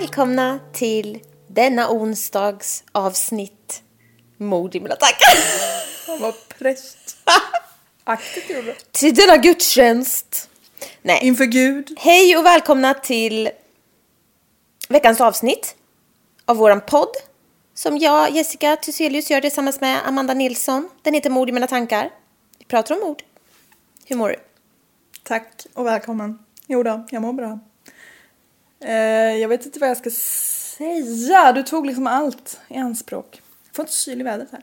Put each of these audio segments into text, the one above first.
Välkomna till denna onsdags avsnitt Mord i mina tankar. Vad präst. Aktigt gjorde till denna gudstjänst. Nej. Inför Gud. Hej och välkomna till veckans avsnitt av våran podd som jag, Jessica Thyselius, gör tillsammans med Amanda Nilsson. Den heter Mord i mina tankar. Vi pratar om mord. Hur mår du? Tack och välkommen. Jo då, jag mår bra. Eh, jag vet inte vad jag ska säga. Du tog liksom allt i anspråk. Jag får inte syl i vädret här.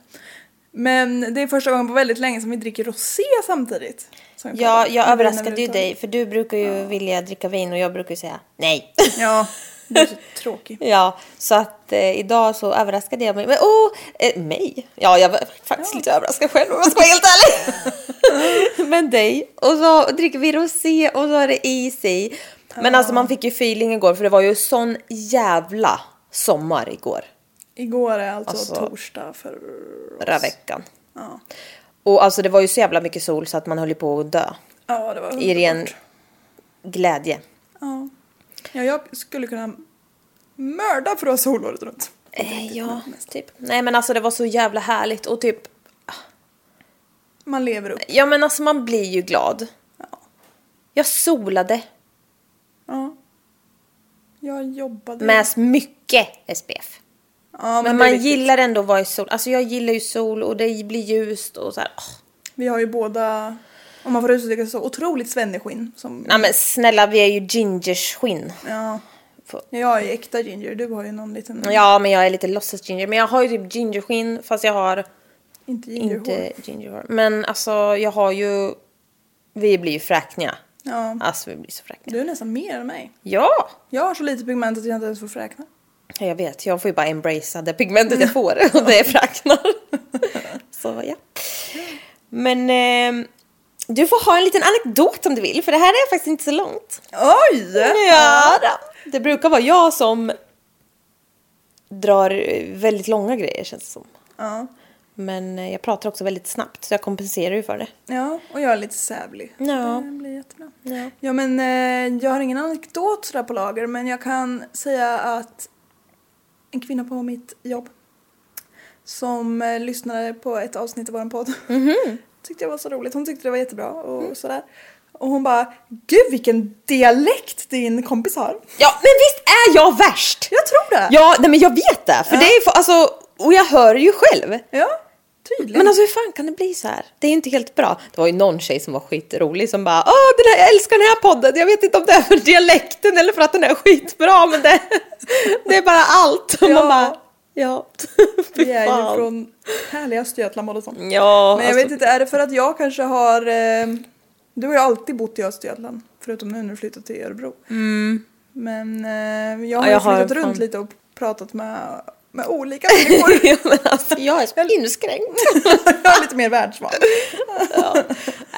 Men det är första gången på väldigt länge som vi dricker rosé samtidigt. Som Ja, jag överraskade ju dig för du brukar ju vilja dricka vin och jag brukar ju säga nej. Ja, du är så tråkig. Ja, så att eh, idag så överraskade jag mig. Men åh, eh, mig? Ja, jag var faktiskt lite överraskad själv om jag ska vara helt ärlig. Men dig. Och så dricker vi rosé och så är det is i. Men alltså man fick ju feeling igår för det var ju sån jävla sommar igår. Igår är alltså, Alltså- torsdag för Förra veckan. Ja. Och alltså det var ju så jävla mycket sol så att man höll på att dö. Ja, det var I ren underbart. glädje. Ja. ja, jag skulle kunna mörda för att ha sol året runt. Eh, ja, typ. Nej men alltså det var så jävla härligt och typ Man lever upp. Ja men alltså man blir ju glad. Jag solade Ja. Jag jobbade. med mycket SPF. ja, Men, är man gillar ändå att vara i sol. Alltså jag gillar ju sol och det blir ljust och så här. åh. Vi har ju båda, om man får uttrycka sig så, otroligt svenneskinn. Som, Nej men snälla vi är ju gingers skinn. ja. Jag är äkta ginger, du har ju någon liten... Ja men jag är lite låtsas ginger. Men jag har ju typ gingerskinn fast jag har Inte gingerhår. inte gingerhår. Men alltså jag har ju... Vi blir ju fräkniga. Ja. Alltså vi blir så fräkniga. Du är nästan mer än mig. Ja! Jag har så lite pigment att jag inte ens får fräkna. Jag vet, jag får ju bara embracea det pigmentet jag får och det är fräknar. Så ja. Men eh, du får ha en liten anekdot om du vill för det här är faktiskt inte så långt. Oj! Ja, då. det brukar vara jag som drar väldigt långa grejer känns det som. Ja. Men eh, jag pratar också väldigt snabbt så jag kompenserar ju för det. ja, och jag är lite sävlig. Ja. Det blir jättebra. Ja. Ja men eh, jag har ingen anekdot sådär på lager men jag kan säga att en kvinna på mitt jobb som eh, lyssnade på ett avsnitt av vår podd tyckte jag var så roligt. Hon tyckte det var jättebra och sådär. Och hon bara, gud vilken dialekt din kompis har. ja, men visst är jag värst? Jag tror det. Ja, nej men jag vet det. För Ja. det är alltså, och jag hör ju själv. Ja. Tydligen. Men alltså hur fan kan det bli så här? Det är inte helt bra. Det var ju någon tjej som var skitrolig som bara Åh, den här, jag älskar den här podden. Jag vet inte om det är för dialekten eller för att den är skitbra men det, det är bara allt. Och man Ja. bara, ja. Vi är ju från härliga Östergötland båda två. Ja, Men jag alltså, vet inte, är det för att jag kanske har... Eh, du har ju alltid bott i Östergötland. Förutom nu när du flyttat till Örebro. Men eh, jag har Mm. Ja, ju jag har flyttat fan- runt lite och pratat med, med olika människor. ja, men alltså, jag är inskränkt. jag är lite mer världsvan.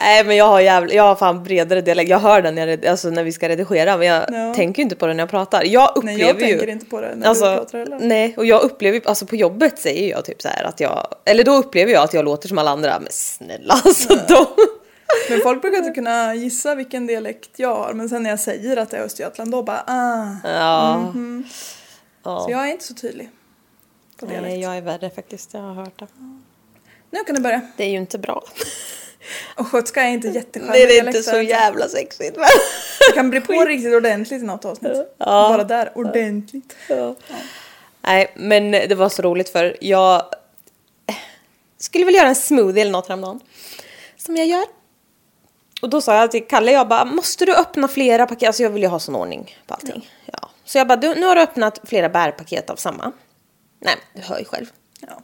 Nej men jag har jävla, jag har fan bredare dialekt. Jag hör den när, jag, alltså, när vi ska redigera men jag Ja. tänker ju inte på den när jag pratar. Jag upplever Nej, jag ju... tänker inte på det när alltså, du pratar heller. Nej, och jag upplever ju- alltså på jobbet säger jag typ så här att jag, eller då upplever jag att jag låter som alla andra, men snälla alltså de... Men folk brukar inte kunna gissa vilken dialekt jag har. Men sen när jag säger att det är Östergötland då bara ah. Ja. Så jag är inte så tydlig. På dialekt. Nej, jag är värre faktiskt, jag har hört det. Nu kan du börja. Det är ju inte bra. Och skotska är inte jättecharmig Det är inte så jävla sexigt men... Jag kan bli på riktigt ordentligt i något avsnitt. Ja. Bara där, ordentligt. Nej, men det var så roligt för jag skulle väl göra en smoothie eller något häromdagen. Som jag gör. Och då sa jag till Kalle, jag bara, måste du öppna flera paket? Alltså jag vill ju ha sån ordning på allting. Ja. Så jag bara, du, nu har du öppnat flera bärpaket av samma. Nej, du hör ju själv. Ja.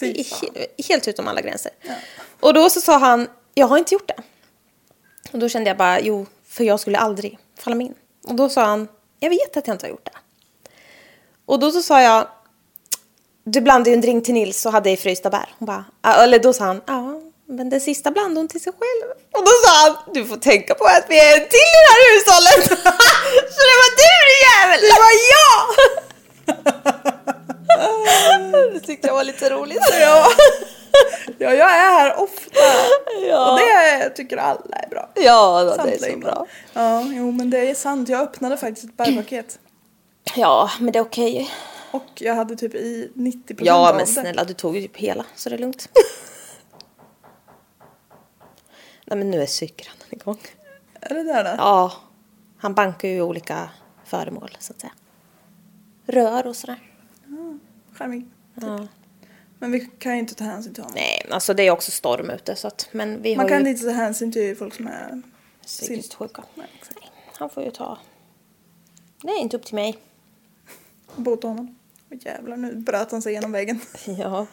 Fy fan. he- helt utom alla gränser. Och då så sa han, jag har inte gjort det. Och då kände jag bara, jo, för jag skulle aldrig falla mig in. Och då sa han, jag vet att jag inte har gjort det. Och då så sa jag, du blandade ju en drink till Nils och hade i frysta bär. Hon bara, "Ja," eller då sa han, ja, men den sista blandade hon till sig själv. Och då sa han, du får tänka på att vi är en till i det här hushållet. så det var du din jävel! Det var jag! det tyckte jag var lite roligt. Ja. ja, jag är här ofta. Ja. Och det tycker alla är bra. Ja, det är så bra. Ja, jo men det är sant. Jag öppnade faktiskt ett bärpaket. Ja, men det är okej. Och jag hade typ i 90% Ja, av men snälla, du tog ju typ hela, så det är lugnt. Nej, men nu är cykeln igång. Är det där då? Ja, han bankar ju olika föremål, så att säga. Rör och sådär. Charmig. Ja. Men vi kan ju inte ta hänsyn till honom. Nej, alltså det är också storm ute, så att, men vi Man har kan ju inte ta hänsyn till folk som är psykiskt sjuka. Nej, han får ju ta... Det är inte upp till mig. bota honom. Åh jävlar, nu bröt han sig genom väggen. Ja.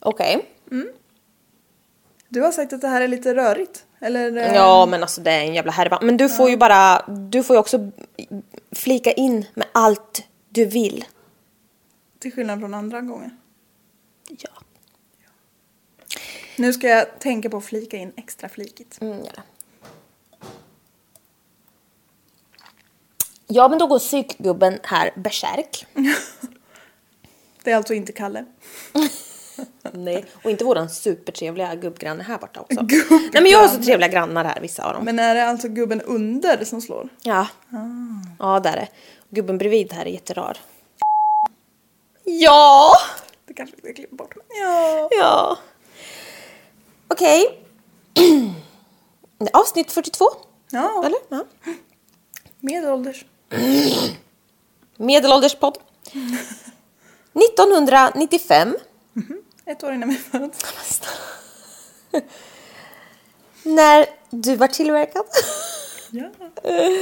Okej. Du har sagt att det här är lite rörigt. Eller? eh, Ja, men alltså det är en jävla härva. Men du får ju bara, du får ju också flika in med allt du vill. Till skillnad från andra gånger. Ja. Nu ska jag tänka på att flika in extra flikigt. Mm, ja. Ja, men då går psykgubben här bärsärk. Det är alltså inte Kalle. Nej, och inte våran supertrevliga gubbgranne här borta också. Nej, men jag har så trevliga grannar här, vissa av dem. Men är det alltså gubben under som slår? Ja. Ja, där är Gubben bredvid här är jätterar. Ja! Det kanske vi ska klippa bort. Ja. Ja. Okej. Avsnitt 42. Ja, Eller? Ja. medelålders. Medelålderspodd. 1995. Ett år innan vi föddes. När du var tillverkad. Ja.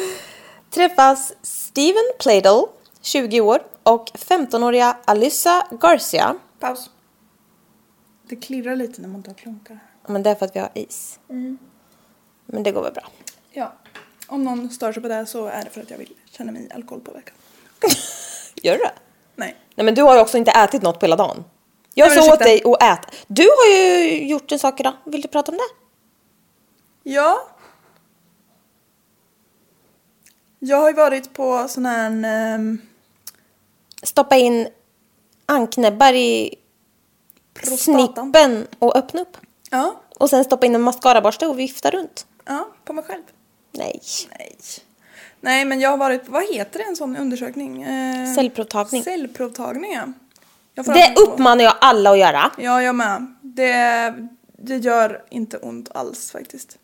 Träffas Steven Pladle, 20 år, och 15-åriga Alyssa Garcia. Paus. Det klirrar lite när man tar klunkar. Men det är för att vi har is. Men det går väl bra. Ja. Om någon stör sig på det så är det för att jag vill känna mig alkoholpåverkad. Gör du det? Nej. Nej men du har ju också inte ätit något på hela dagen. Jag sa åt dig att äta. Du har ju gjort en sak idag. Vill du prata om det? Ja. Jag har ju varit på sån här... ehm, Stoppa in anknäbbar i Prostatan. snippen och öppna upp. ja, Och sen stoppa in en mascaraborste och vifta runt. ja, på mig själv. Nej. Nej. Nej, men jag har varit... Vad heter det en sån undersökning? Eh, Cellprovtagning. Cellprovtagning, ja. Det uppmanar jag alla att göra. Ja, jag med. Det, det gör inte ont alls faktiskt.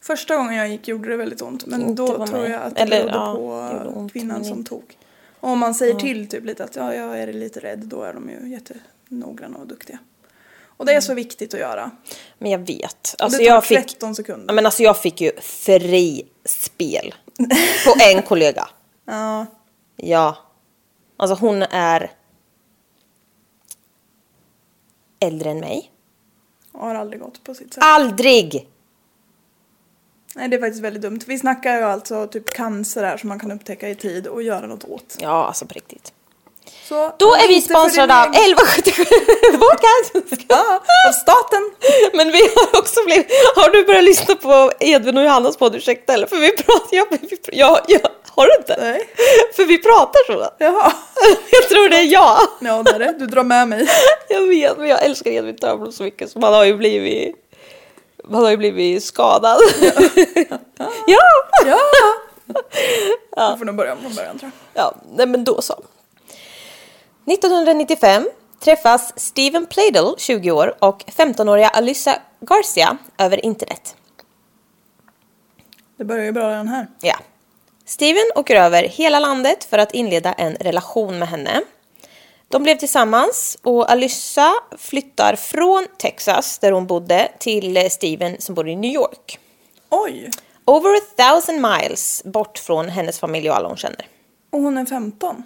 Första gången jag gick gjorde det väldigt ont. Men Inte då tror jag att det Eller, berodde ja, på kvinnan som tog. Och om man säger till typ lite att ja, jag är lite rädd, då är de ju jättenoggranna och duktiga. Och det är så viktigt att göra. Men jag vet. Alltså det tar jag fick, 13 sekunder. Ja, men alltså jag fick ju frispel på en kollega. Ja. Ja. Alltså hon är äldre än mig. Och har aldrig gått på sitt sätt. Aldrig! Nej, det är faktiskt väldigt dumt. Vi snackar ju alltså typ cancer här som man kan upptäcka i tid och göra något åt. Ja, alltså på riktigt. Så, Då är vi sponsrade av egen- 1177 podcast. Ja, av staten. Men vi har också blivit... Har du börjat lyssna på Edvin och Johannas podd? Ursäkta eller? För vi pratar... Jag, vi, jag, jag, har du inte? Nej. För vi pratar så. Jaha. Jag tror det är jag. Ja, det är det. Du drar med mig. Jag vet, men jag älskar Edvin Törnblom så mycket så man har ju blivit... Man har ju blivit skadad. Ja! Ja. Jag får nog börja om från början tror jag. Ja, nej men då så. 1995 träffas Steven Pladle, 20 år, och 15-åriga Alyssa Garcia över internet. Det börjar ju bra redan här. Ja. Steven åker över hela landet för att inleda en relation med henne. De blev tillsammans och Alyssa flyttar från Texas, där hon bodde, till Steven som bor i New York. Oj. Over a thousand miles bort från hennes familj och alla hon känner. Och hon är 15.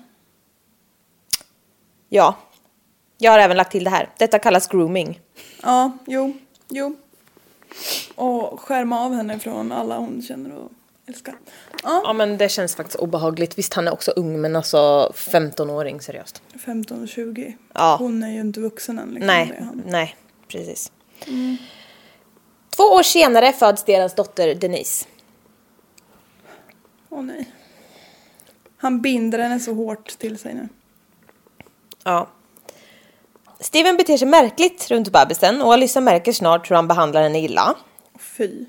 Ja, jag har även lagt till det här. Detta kallas grooming. Ja, jo, jo. Och skärma av henne från alla hon känner och älskar. Ja, Ja men det känns faktiskt obehagligt. Visst han är också ung men alltså 15-åring seriöst. 15 och 20. Ja. Hon är ju inte vuxen än. Liksom, Nej, nej precis. Två år senare föds deras dotter Denise. Åh nej. Han binder henne så hårt till sig nu. Ja. Steven beter sig märkligt runt bebisen och Alyssa märker snart hur han behandlar henne illa. Fy.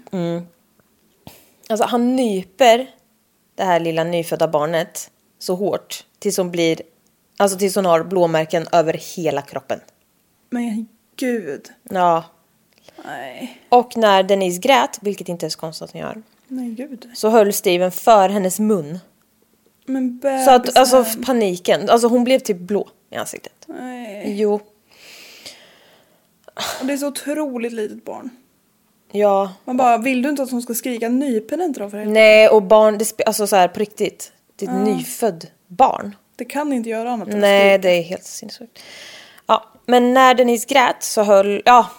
Alltså han nyper det här lilla nyfödda barnet så hårt tills hon blir, alltså tills hon har blåmärken över hela kroppen. Men gud. Ja. Nej. Och när Denise grät, vilket inte är så konstigt att hon gör, Nej gud. så höll Steven för hennes mun. Men Så att, alltså bebisen. paniken, alltså hon blev typ blå i ansiktet. Nej. Jo, Och det är så otroligt litet barn. Ja. Man bara, vill du inte att hon ska skrika nyp henne inte då för helvete? Nej, och barn, det alltså så här på riktigt. Det är ett nyfödd barn. Det kan inte göra annat än Nej, det är helt sinnessjukt. Ja, men när Denise grät så höll, ja,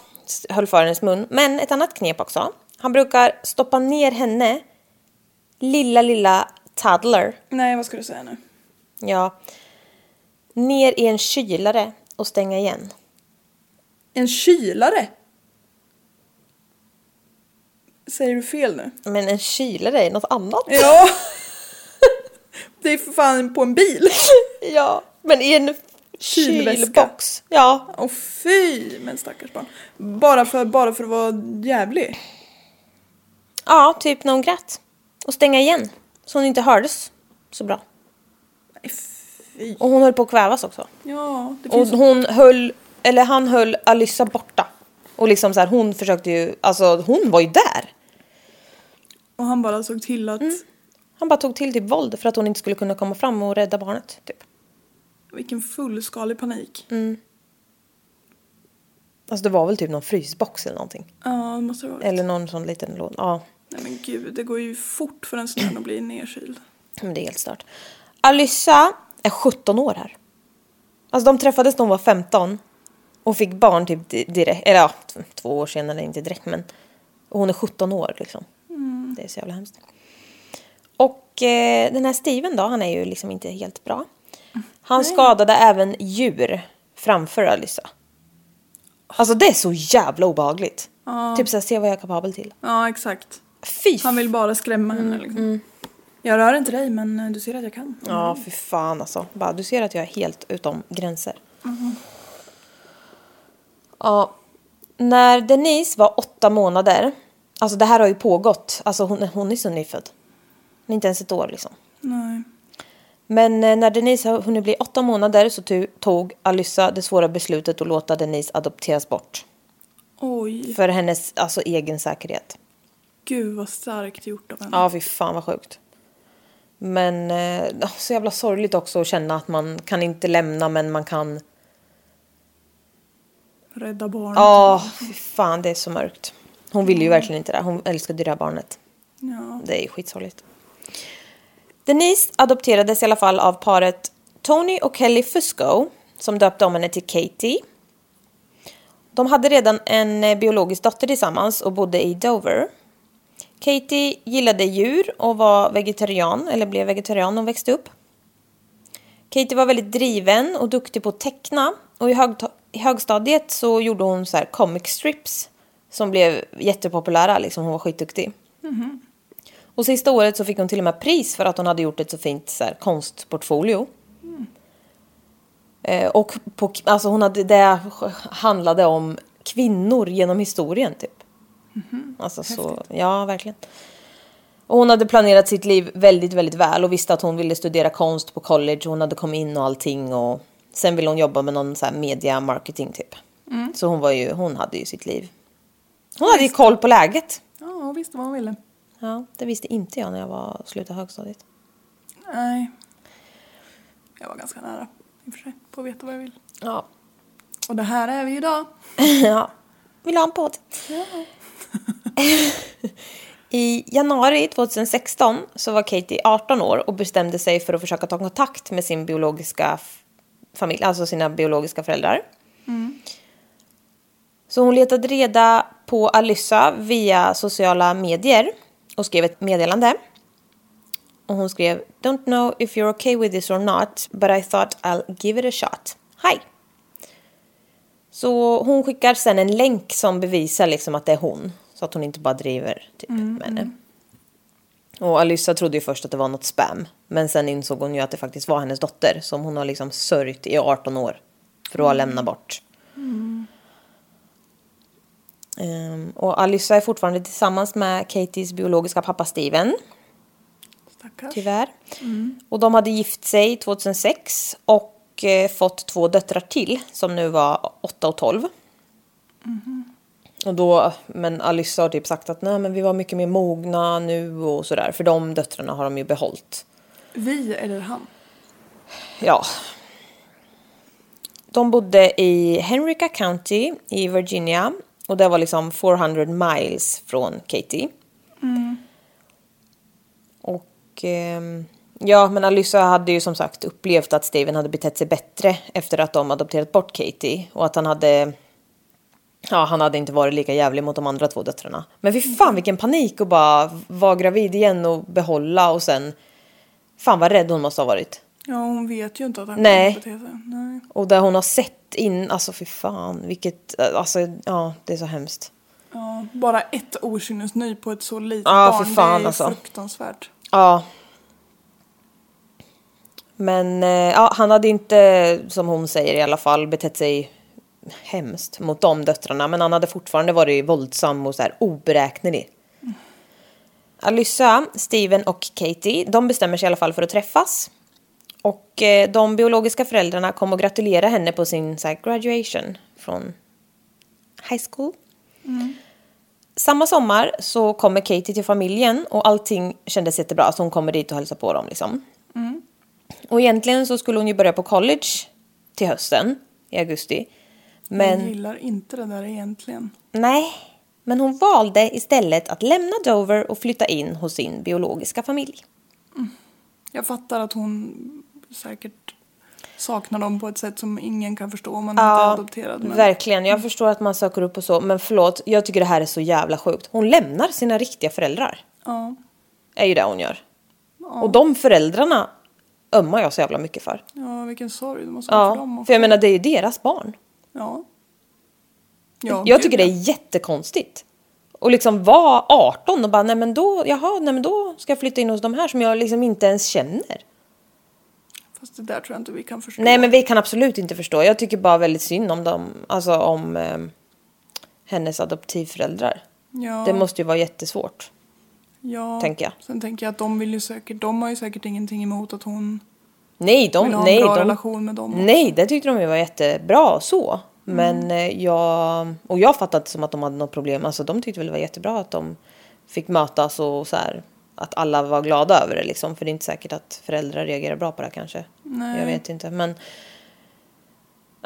höll för hennes mun. Men ett annat knep också. Han brukar stoppa ner henne, lilla, lilla toddler, Nej, vad ska du säga nu? ja, ner i en kylare och stänga igen. En kylare? Säger du fel nu? Men en kylare är något annat. Ja. det är för fan på en bil. Ja, men i en Kylväska. kylbox. Ja, Åh fy, men stackars barn. Bara för, bara för att vara jävlig. ja, typ när hon grät. Och stänga igen, så hon inte hördes så bra. Nej, fy. Och hon höll på att kvävas också. Ja, det Och finns hon höll, eller han höll Alyssa borta. Och liksom så här, hon försökte ju, alltså hon var ju där. Och han bara såg till att... Han bara tog till typ våld för att hon inte skulle kunna komma fram och rädda barnet. Typ. Vilken fullskalig panik. Alltså det var väl typ någon frysbox eller någonting. Ja, det måste det vara. Eller någon sån liten låda. Ja, Nej men gud, det går ju fort för en sån att bli nedkyld. men det är helt stört. Alyssa är 17 år här. Alltså de träffades när hon var 15. Och fick barn typ di- direkt, eller ja, två år senare, inte direkt men. Och hon är 17 år liksom. Det är så jävla hemskt. Och eh, den här Steven då, han är ju liksom inte helt bra. Han skadade även djur framför Alyssa. Alltså det är så jävla obehagligt. Typ såhär, se vad jag är kapabel till. Ja, exakt. Fy Han vill bara skrämma henne liksom. Jag rör inte dig men eh, du ser att jag kan. Ja, för fan alltså. Bara, du ser att jag är helt utom gränser. Ja, när Denise var åtta månader, alltså det här har ju pågått, alltså hon, hon är så nyfödd. Hon är inte ens ett år liksom. Nej. Men eh, när Denise har hunnit bli åtta månader så tu- tog Alyssa det svåra beslutet att låta Denise adopteras bort. Oj, För hennes alltså, egen säkerhet. gud vad starkt gjort av henne. Ja, fy fan vad sjukt. Men eh, så jävla sorgligt också att känna att man kan inte lämna men man kan... Rädda barnet. Ja, fy fan det är så mörkt. Hon ville ju verkligen inte det. Hon älskade ju det här barnet. Ja. Det är skitsorgligt. Denise adopterades i alla fall av paret Tony och Kelly Fusco som döpte om henne till Katie. De hade redan en eh, biologisk dotter tillsammans och bodde i Dover. Katie gillade djur och var vegetarian, eller blev vegetarian när hon växte upp. Katie var väldigt driven och duktig på att teckna och i, hög, i högstadiet så gjorde hon så här comic strips som blev jättepopulära, liksom hon var skitduktig. Och sista året så fick hon till och med pris för att hon hade gjort ett så fint så här, konstportfolio. Eh, och på, alltså hon hade, det handlade om kvinnor genom historien typ. Alltså så, ja verkligen. Och hon hade planerat sitt liv väldigt, väldigt väl och visste att hon ville studera konst på college. Hon hade kommit in och allting och sen ville hon jobba med någon så här media marketing typ. Så hon var ju, hon hade ju sitt liv. Hon hade ju koll på läget. Ja, hon visste vad hon ville. Ja, det visste inte jag när jag var slutade högstadiet. Nej. Jag var ganska nära i och för sig på att veta vad jag vill. Ja. Och det här är vi idag. ja. Vill ha en podd? I januari 2016 så var Katie 18 år och bestämde sig för att försöka ta kontakt med sin biologiska familj, alltså sina biologiska föräldrar. Så hon letade reda på Alyssa via sociala medier och skrev ett meddelande. Och hon skrev Don't know if you're okay with this or not, but I thought I'll give it a shot. Hi! Så hon skickar sen en länk som bevisar liksom att det är hon. Så att hon inte bara driver typ, med henne. Och Alyssa trodde ju först att det var något spam. Men sen insåg hon ju att det faktiskt var hennes dotter. Som hon har liksom sörjt i 18 år. För att ha lämnat bort. Ehm, och Alyssa är fortfarande tillsammans med Katies biologiska pappa Steven. Stackars. Tyvärr. Och de hade gift sig 2006 och eh, fått två döttrar till som nu var 8 och 12. Och då, men Alyssa har typ sagt att nej men vi var mycket mer mogna nu och sådär. För de döttrarna har de ju behållit. Vi eller han? Ja. De bodde i Henrica County i Virginia. Och det var liksom 400 miles från Katie. Och ehm, ja, men Alyssa hade ju som sagt upplevt att Steven hade betett sig bättre efter att de adopterat bort Katie. Och att han hade... Ja, han hade inte varit lika jävlig mot de andra två döttrarna. Men fy fan vilken panik att bara vara gravid igen och behålla och sen... Fan vad rädd hon måste ha varit. Ja, hon vet ju inte att han Nej. kommer bete sig. Nej. Och där hon har sett in, alltså fy fan, vilket, alltså ja, det är så hemskt. Ja, bara ett okynnesny på ett så litet Ja, för barn, fan, det är alltså. fruktansvärt. Ja. Men eh, ja, han hade inte, som hon säger i alla fall, betett sig hemskt mot de döttrarna. Men han hade fortfarande varit våldsam och så här oberäknelig. Alyssa, Steven och Katie, de bestämmer sig i alla fall för att träffas. Och eh, de biologiska föräldrarna kom och gratulera henne på sin så här, graduation från high school. Samma sommar så kommer Katie till familjen och allting kändes jättebra. Så hon kommer dit och hälsar på dem liksom. Och egentligen så skulle hon ju börja på college till hösten i augusti. Men gillar inte det där egentligen. nej, men hon valde istället att lämna Dover och flytta in hos sin biologiska familj. Jag fattar att hon säkert saknar dem på ett sätt som ingen kan förstå om man inte är adopterad. Men verkligen. Jag förstår att man söker upp och så, men förlåt, jag tycker det här är så jävla sjukt. Hon lämnar sina riktiga föräldrar. ja, Är ju det hon gör. Och de föräldrarna ömmar jag så jävla mycket för. ja, vilken sorg det måste vara för dem Ja, också. för jag menar det är ju deras barn. Ja. ja jag tycker det är jättekonstigt. Och liksom vara 18 och bara, nej men då, jaha, nej men då ska jag flytta in hos de här som jag liksom inte ens känner. Fast det där tror jag inte vi kan förstå. Nej men vi kan absolut inte förstå. Jag tycker bara väldigt synd om dem, alltså om eh, hennes adoptivföräldrar. ja, Det måste ju vara jättesvårt. ja. tänker jag. Sen tänker jag att de vill ju säkert, de har ju säkert ingenting emot att hon Nej, de, vill ha en nej, bra de, relation med dem. också. nej, det tyckte de ju var jättebra så. Men Mm. jag, och jag fattade inte som att de hade något problem. Alltså de tyckte väl det var jättebra att de fick mötas och så här. Att alla var glada över det liksom. För det är inte säkert att föräldrar reagerar bra på det kanske. Nej. Jag vet inte. Men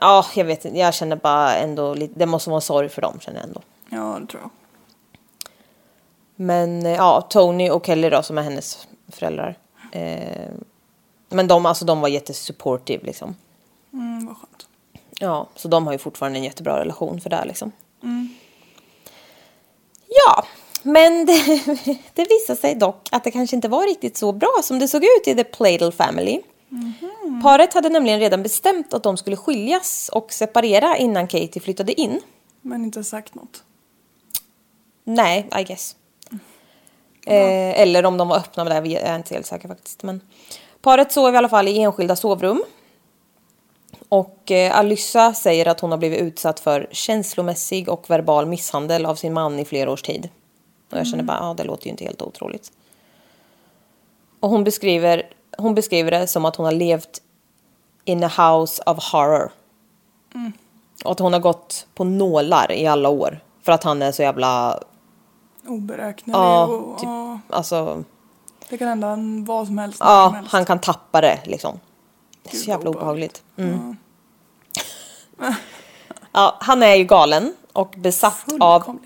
Ja, jag vet inte. Jag känner bara ändå lite, det måste vara sorg för dem känner jag ändå. Ja, det tror jag. Men eh, ja, Tony och Kelly då som är hennes föräldrar. Eh, men de, alltså, de var jättesupportive liksom. Mm, vad skönt. Ja, så de har ju fortfarande en jättebra relation för det här liksom. Ja, men det, det visade sig dock att det kanske inte var riktigt så bra som det såg ut i The Pladle Family. Paret hade nämligen redan bestämt att de skulle skiljas och separera innan Katie flyttade in. Men inte sagt något. Nej, I guess. Eh, eller om de var öppna med det, jag är inte helt säker faktiskt. Men paret sov i alla fall i enskilda sovrum. Och eh, Alyssa säger att hon har blivit utsatt för känslomässig och verbal misshandel av sin man i flera års tid. Och jag känner bara, ja det låter ju inte helt otroligt. Och hon beskriver, hon beskriver det som att hon har levt in a house of horror. Och att hon har gått på nålar i alla år. För att han är så jävla, Oberäknelig ja, och typ, alltså, det kan hända en- vad som helst. som ja, helst. han kan tappa det liksom. Det är så jävla obehagligt. Mm. Ja, han är ju galen och besatt av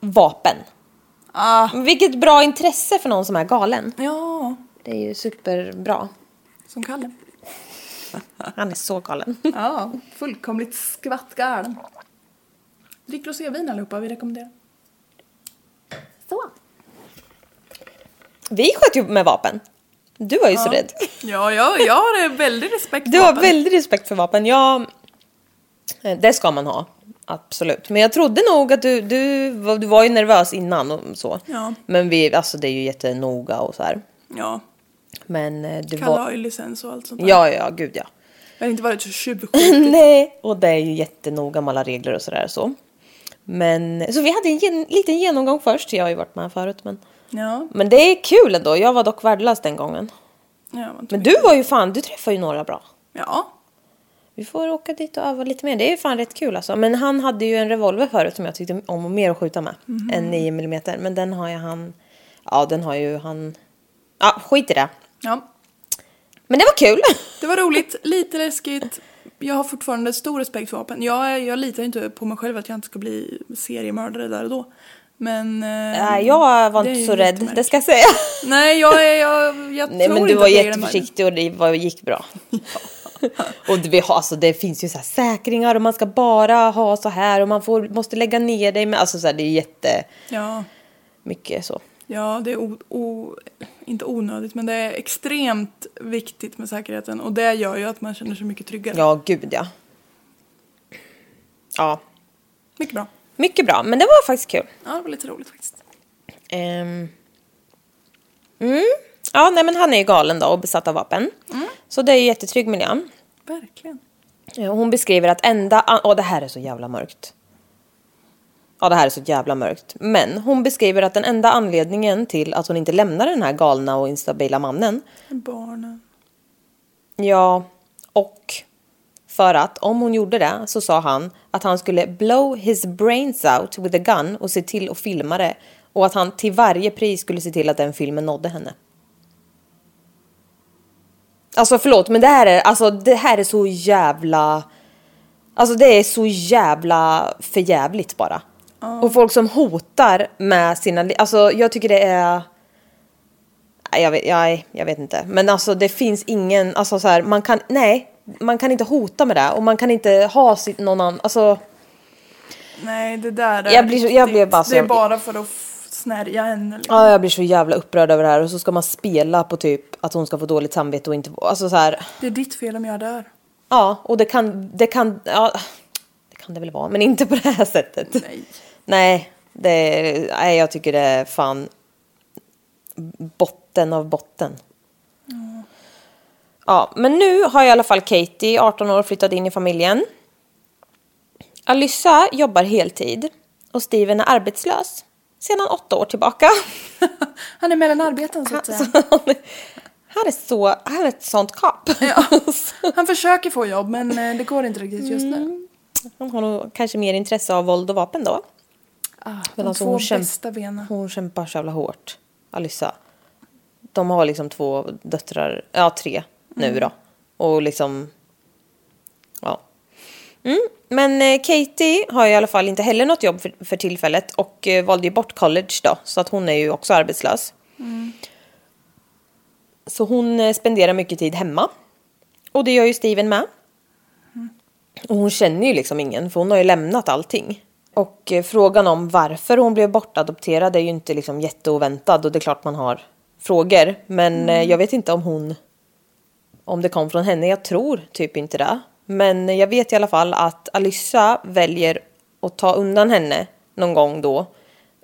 vapen. Ah, Vilket bra intresse för någon som är galen. ja, Det är ju superbra. som Kalle. Han är så galen. Ja, fullkomligt skvattgalen. Drick rosévin allihopa, vi rekommenderar. Så. Vi sköt ju med vapen. Du var ju så rädd. Ja, ja, jag har väldigt respekt Du för har vapen. väldigt respekt för vapen. Jag... eh, Det ska man ha. Absolut. Men jag trodde nog att du, du, du var ju nervös innan och så. Ja. Men vi, alltså det är ju jättenoga och så här. Ja, Men eh, du Kalle var... har ju licens och allt sånt där. Ja, ja, gud ja. Jag har inte varit så tjuvskjut. Nej, och det är ju jättenoga med alla regler och sådär så. Men, så vi hade en gen, liten genomgång först. Jag har ju varit med förut men. Ja, Men det är kul ändå. Jag var dock värdelös den gången. ja, Men du var ju fan, du träffade ju några bra. ja, Vi får åka dit och öva lite mer. Det är ju fan rätt kul alltså. Men han hade ju en revolver förut som jag tyckte om mer att skjuta med. Än 9 mm. Men den har ju han... Ja, den har ju han... Ja, skit i det. ja. Men det var kul. Det var roligt, lite läskigt. Jag har fortfarande stor respekt för vapen. Jag, jag litar inte på mig själv att jag inte ska bli seriemördare där och då. Men... Nej, jag var inte så rädd, jättemärkligt. det ska jag säga. Nej, jag, är, jag, jag Nej tror men du var jag jätteförsiktig och det var, gick bra. och det, vi har, alltså, det finns ju så här säkringar och man ska bara ha så här och man får, måste lägga ner dig med, alltså så här, det är jättemycket Ja, så. ja, det är o, o, inte onödigt men det är extremt viktigt med säkerheten och det gör ju att man känner sig mycket tryggare. Ja, gud ja. Ja, Mycket bra. Mycket bra, men det var faktiskt kul. Ja, det var lite roligt faktiskt. Ehm. Mm. Ja, nej men han är ju galen då och besatt av vapen. Så det är ju jättetrygg miljö. Verkligen. Ja, Hon beskriver att enda... Åh, det här är så jävla mörkt. Ja, det här är så jävla mörkt. Men hon beskriver att den enda anledningen till att hon inte lämnar den här galna och instabila mannen, Barnen. ja, och för att om hon gjorde det så sa han att han skulle blow his brains out with a gun och se till att filma det och att han till varje pris skulle se till att den filmen nådde henne. Alltså förlåt, men det här är, alltså, det här är så jävla... Alltså det är så jävla förjävligt bara. Och folk som hotar med sina Alltså jag tycker det är... Jag vet, jag, jag vet inte. Men alltså det finns ingen... Alltså så här, man kan... Nej. Man kan inte hota med det. Och man kan inte ha sitt, någon annan... Alltså... Nej, det där är Jag blir så- jag blir bara så- Det är bara för att snärja henne. Liksom. Ja, jag blir så jävla upprörd över det här. Och så ska man spela på typ att hon ska få dåligt samvete och inte... Alltså så här... Det är ditt fel om jag dör. Ja, och det kan... Det kan... Ja, det kan det väl vara. Men inte på det här sättet. Nej. Nej, det, nej, jag tycker det är fan botten av botten. Ja, men nu har i alla fall Katie, 18 år, flyttat in i familjen. Alyssa jobbar heltid och Steven är arbetslös sedan åtta år tillbaka. Han är mellan arbeten så att säga. han är så, han är ett sånt kap. Ja. Han försöker få jobb men eh, det går inte riktigt just Mm. nu. Han har nog kanske mer intresse av våld och vapen då. Ah, Men de alltså, två hon kämp- bästa benen. Hon kämpar så jävla hårt, Alyssa. De har liksom två döttrar, ja tre nu då. Och liksom, ja. Men eh, Katie har i alla fall inte heller något jobb för, för tillfället och eh, valde ju bort college då, så att hon är ju också arbetslös. Så hon eh, spenderar mycket tid hemma. Och det gör ju Steven med. Och hon känner ju liksom ingen, för hon har ju lämnat allting. Och eh, frågan om varför hon blev bortadopterad är ju inte liksom jätteoväntad och det är klart man har frågor. Men eh, jag vet inte om hon om det kom från henne. Jag tror typ inte det. Men jag vet i alla fall att Alyssa väljer att ta undan henne någon gång då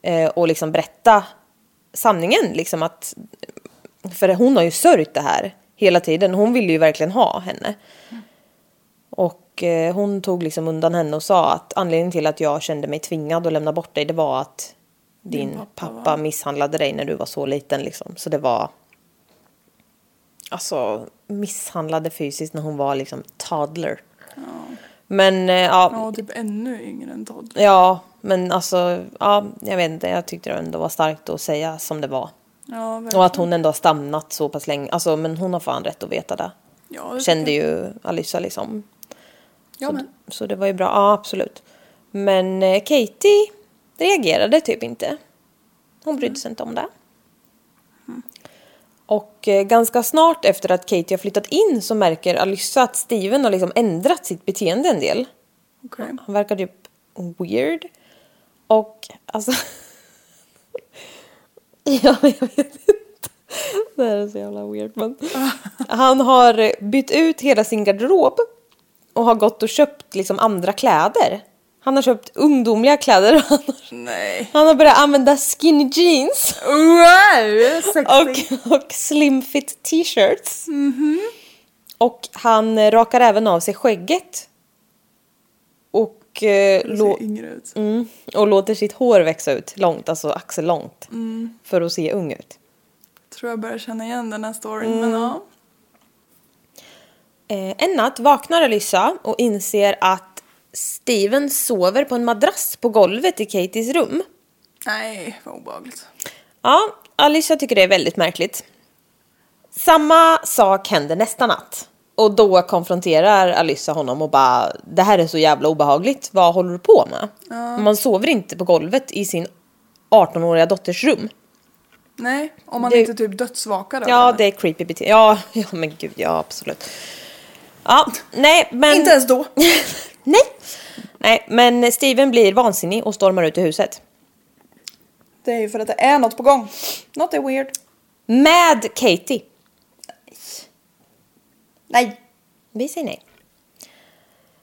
eh, och liksom berätta sanningen. Liksom att, för hon har ju sörjt det här hela tiden. Hon ville ju verkligen ha henne. Och eh, hon tog liksom undan henne och sa att anledningen till att jag kände mig tvingad att lämna bort dig det var att din, pappa, misshandlade dig när du var så liten liksom. Så det var alltså misshandlade fysiskt när hon var liksom toddler. Men eh, ja, Ja, typ ännu yngre än Todd. ja, men alltså, ja, jag vet inte, jag tyckte det ändå var starkt att säga som det var. Ja, Och verkligen. att hon ändå har stannat så pass länge, alltså men hon har fan rätt att veta det. Ja, det Kände ju Alyssa liksom. Ja, men. Så det var ju bra, ja absolut. Men eh, Katie reagerade typ inte. Hon brydde sig inte om det. Och eh, ganska snart efter att Katie har flyttat in så märker Alyssa att Steven har liksom ändrat sitt beteende en del. Okej. Han verkar typ weird. Och alltså... ja, jag vet inte. Det här är så jävla weird. Men... Han har bytt ut hela sin garderob och har gått och köpt liksom andra kläder. Han har köpt ungdomliga kläder. Han har, Nej. han har börjat använda skinny jeans Wow, sexy. och, och slim fit t-shirts. Och han rakar även av sig skägget. Och, eh, lå- mm, och låter sitt hår växa ut långt, alltså axellångt. För att se ung ut. Tror jag börjar känna igen den här storyn, Mm. men ja. Eh, en natt vaknar Alyssa och inser att Steven sover på en madrass på golvet i Katies rum. Nej, vad obehagligt. Ja, Alicia tycker det är väldigt märkligt. Samma sak händer nästa natt. Och då konfronterar Alyssa honom och bara Det här är så jävla obehagligt, vad håller du på med? Man sover inte på golvet i sin 18-åriga dotters rum. Nej, om man Det- inte typ dödsvakar Ja, det är creepy beteende. Ja, ja, men gud, ja absolut. Ja, nej, men... Inte ens då. nej. Nej, men Steven blir vansinnig och stormar ut ur huset. Det är ju för att det är något på gång. Något är weird. Med Katie. Nej. Vi säger nej.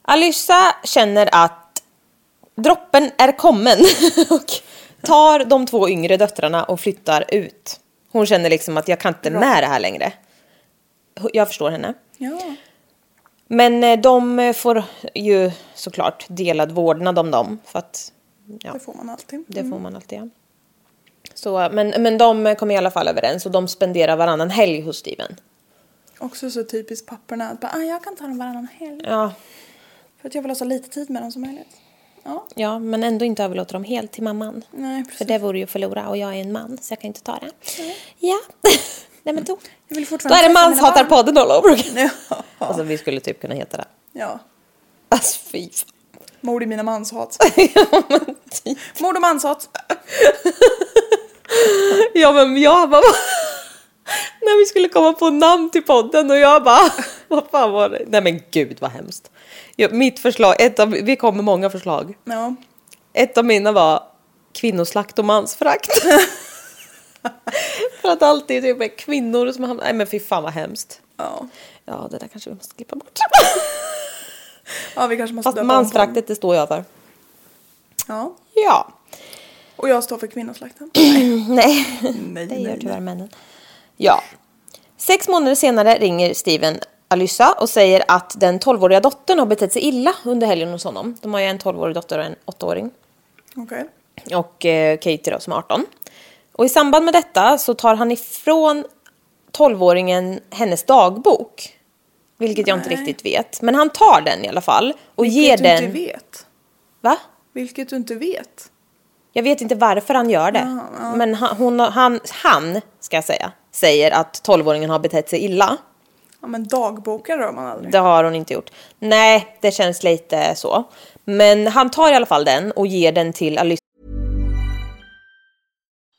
Alyssa känner att droppen är kommen och tar de två yngre döttrarna och flyttar ut. Hon känner liksom att jag kan inte med det här längre. Jag förstår henne. Ja. Men eh, de får ju såklart delad vårdnad om dem. För att ja, Det får man alltid. det får man alltid. Ja. Så, men, men de kommer i alla fall överens och de spenderar varannan helg hos Steven. Också så typiskt papporna att bara, ah, jag kan ta dem varannan helg. Ja, För att jag vill ha så lite tid med dem som möjligt. Ja, ja, men ändå inte överlåta dem helt till mamman. nej För precis. det vore ju att förlora och jag är en man så jag kan inte ta det. Ja, nej men då. Jag vill Då fortfarande är det manshatarpodden all over again. Ja. Alltså vi skulle typ kunna heta det. ja. Alltså fy fan. Mord i mina manshat. ja, men typ. Mord och manshat. Ja men jag bara... När vi skulle komma på namn till podden och jag bara... Vad fan var det? Nej men gud vad hemskt. Ja, mitt förslag, ett av, vi kom med många förslag. Ja. Ett av mina var kvinnoslakt och mansförakt. För att alltid typ är kvinnor som hamnar... Nej men fy fan vad hemskt. Ja. Ja det där kanske vi måste klippa bort. ja, vi kanske måste Fast döpa om podden. mansföraktet det står jag för. Ja. Ja. Och jag står för kvinnoslakten. Nej. nej, Det gör tyvärr männen. Ja. Sex månader senare ringer Steven Alyssa och säger att den 12-åriga dottern har betett sig illa under helgen hos honom. De har ju en 12-årig dotter och en 8-åring. Okej. Och eh, Katie då som är 18. Och i samband med detta så tar han ifrån 12-åringen hennes dagbok. Vilket jag inte Nej. riktigt vet. Men han tar den i alla fall och ger Vilket du den... inte vet. Va? Vilket du inte vet. Jag vet inte varför han gör det. Men han, hon, han, han, ska jag säga, säger att 12-åringen har betett sig illa. Ja men dagboken rör man aldrig. Det har hon inte gjort. Nej, det känns lite så. Men han tar i alla fall den och ger den till Alyssa.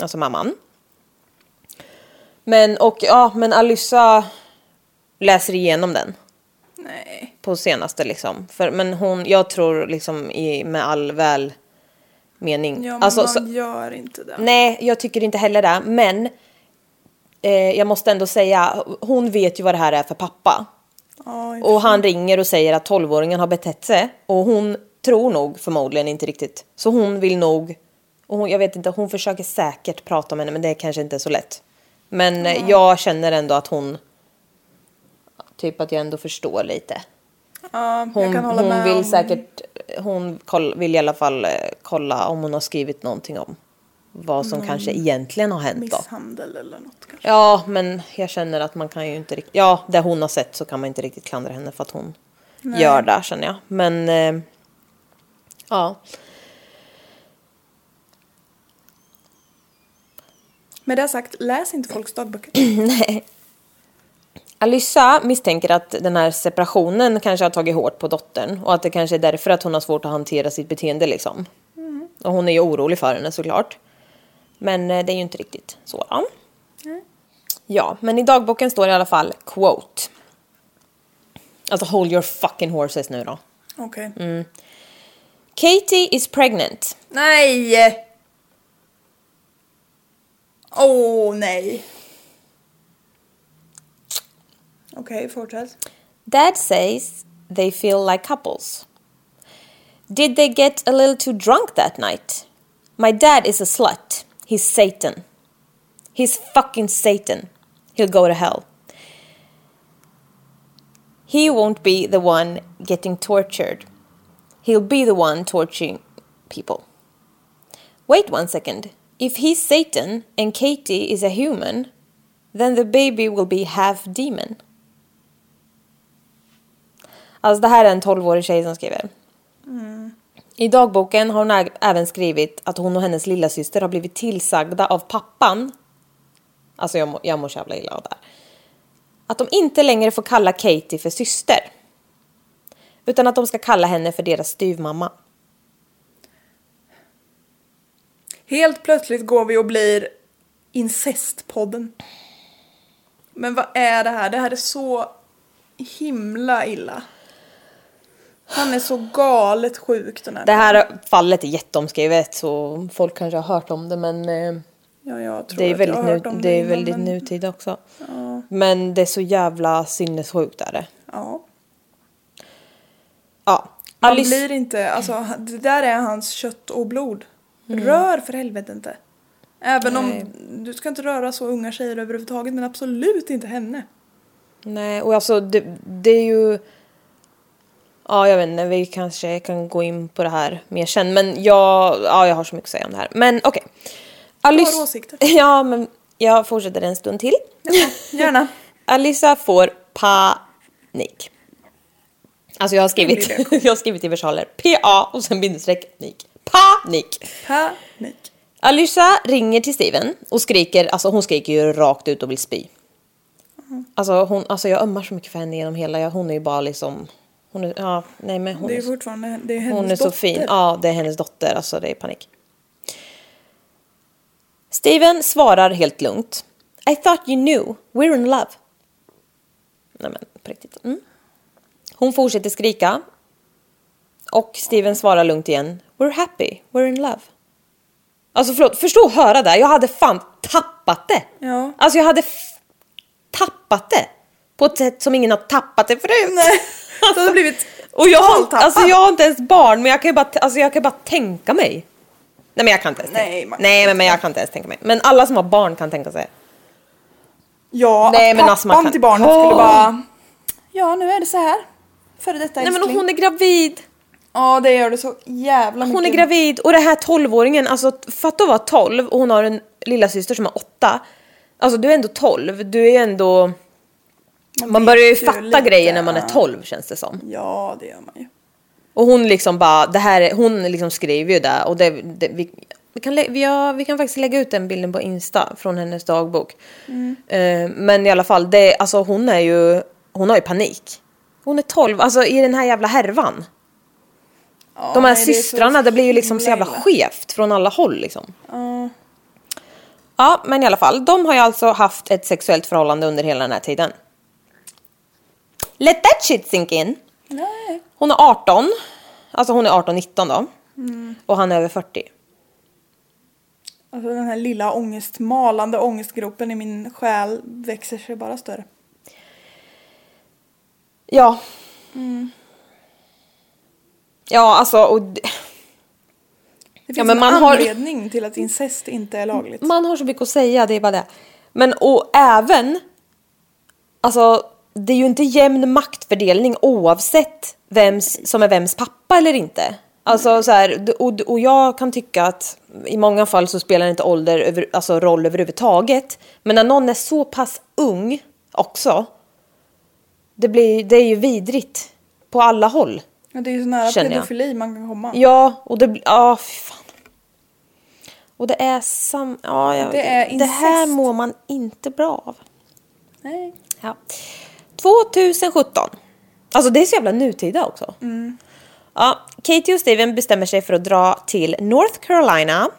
Alltså mamman. Men, och ja, men Alyssa läser igenom den. Nej. på senaste liksom. För, men hon, jag tror liksom i, med all väl mening. Ja men Alltså, man så, gör inte det. nej, jag tycker inte heller det. Men eh, jag måste ändå säga, hon vet ju vad det här är för pappa. I- Och han ringer och säger att 12-åringen har betett sig. Och hon tror nog förmodligen inte riktigt. Så hon vill nog, och hon, jag vet inte, hon försöker säkert prata med henne men det är kanske inte är så lätt. Men eh, jag känner ändå att hon, typ att jag ändå förstår lite. ja, Hon, hon vill om säkert, hon koll, vill i alla fall eh, kolla om hon har skrivit någonting om vad som kanske egentligen har hänt då. misshandel eller något kanske. Ja, men jag känner att man kan ju inte riktigt, ja, det hon har sett så kan man inte riktigt klandra henne för att hon gör det känner jag. Men, eh, ja. Med det sagt, läs inte folks dagböcker. Alyssa misstänker att den här separationen kanske har tagit hårt på dottern och att det kanske är därför att hon har svårt att hantera sitt beteende liksom. Och hon är ju orolig för henne såklart. Men eh, det är ju inte riktigt så. Då. Ja, men i dagboken står det i alla fall quote. Alltså hold your fucking horses nu då. Okej. Mm. Katie is pregnant. Nej! Åh nej. Okej, fortsätt. Dad says they feel like couples. Did they get a little too drunk that night? My dad is a slut. He's Satan. He's fucking Satan. He'll go to hell. He won't be the one getting tortured. He'll be the one torturing people. Wait one second. If he's Satan and Katie is a human, then the baby will be half demon. Alltså det här är en 12-årig tjej som skriver. I dagboken har hon även skrivit att hon och hennes lilla syster har blivit tillsagda av pappan. Alltså jag, må, jag mår så jävla illa av det här. Att de inte längre får kalla Katie för syster. Utan att de ska kalla henne för deras styvmamma. Helt plötsligt går vi och blir incestpodden. Men vad är det här? Det här är så himla illa. Han är så galet sjuk den här. Det här fallet är jätteomskrivet så folk kanske har hört om det men eh, Ja, jag tror det är att väldigt, jag har nu, hört om det är innan, väldigt men- nutid också. Men det är så jävla sinnessjukt är det. Ja. Ja. Man Alice, blir inte, alltså det där är hans kött och blod. Mm. Rör för helvete inte. Även om du ska inte röra så unga tjejer överhuvudtaget men absolut inte henne. Nej, och alltså det, det är ju... Ja, jag vet inte, vi kanske kan gå in på det här mer sen. Men jag, ja, jag har så mycket att säga om det här. Men okej. Alice- har åsikter. Ja, men jag fortsätter en stund till. Gärna. Alissa får panik. Alltså jag har skrivit, jag har skrivit i versaler. P-A och sen bindestreck nik. Panik. Panik. Alyssa ringer till Steven och skriker, alltså hon skriker ju rakt ut och vill spy. Alltså, hon, alltså jag ömmar så mycket för henne genom hela, hon är ju bara liksom, hon är, ja, nej men hon Det är så- fortfarande det är hennes hon är så dotter. fin. Ja, det är hennes dotter, alltså det är panik. Steven svarar helt lugnt I thought you knew. We're in love. Nej men på riktigt. Mm. Hon fortsätter skrika. Och Steven svarar lugnt igen. We're happy. We're in love. Alltså förlåt, förstå och höra där. Jag hade fan tappat det. Ja. Alltså jag hade tappat det. På ett sätt som ingen har tappat det förut. Nej, det hade blivit Och jag, har, alltså jag har inte ens barn men jag kan ju bara, alltså jag kan bara tänka mig. Nej men jag kan inte ens Nej, tänka kan Nej men, men jag kan inte ens tänka mig. Men alla som har barn kan tänka sig. Ja, Nej, att men pappan alltså man kan- till barnet skulle bara... Ja, nu är det så här. Före detta Nej men älskling. hon är gravid. Ja, det gör det så jävla mycket. Hon är gravid och det här 12-åringen, alltså fatta att vara 12 och hon har en lilla syster som är 8. Alltså du är ändå 12, du är ändå... Man, vet börjar ju fatta lite. grejer när man är 12 känns det som. Ja, det gör man ju. Och hon liksom bara, det här, är- hon liksom skrev ju det och det, det, vi, vi, kan, vi, har, vi kan faktiskt lägga ut den bilden på Insta från hennes dagbok. Eh, men i alla fall, det, alltså hon är ju, hon har ju panik. Hon är 12, alltså i den här jävla härvan. Ja, De här nej, det systrarna, det blir ju liksom så jävla skevt från alla håll liksom. Ja. Ja, men i alla fall, de har ju alltså haft ett sexuellt förhållande under hela den här tiden. Let that shit sink in. Nej. Hon är 18, alltså hon är 18-19 då. Mm. Och han är över 40. Alltså den här lilla ångest, malande ångestgropen i min själ växer sig bara större. Ja. Mm. Ja, alltså och Det finns Ja, men en man har- anledning till att incest inte är lagligt. man har så mycket att säga, det är bara det. Men och även, alltså det är ju inte jämn maktfördelning oavsett vems som är vems pappa eller inte. Alltså så här, och, och jag kan tycka att i många fall så spelar inte ålder över, alltså roll överhuvudtaget. Men när någon är så pass ung också, det, blir, det är ju vidrigt på alla håll. Ja, det är ju så nära Känner jag. pedofili man kan komma. Ja, och det blir... Ja, fy fan. Och det är sam... Ja, jag, Det är det här mår man inte bra av. Nej. Ja. 2017. Alltså det är så jävla nutida också. Ja, Katie och Steven bestämmer sig för att dra till North Carolina.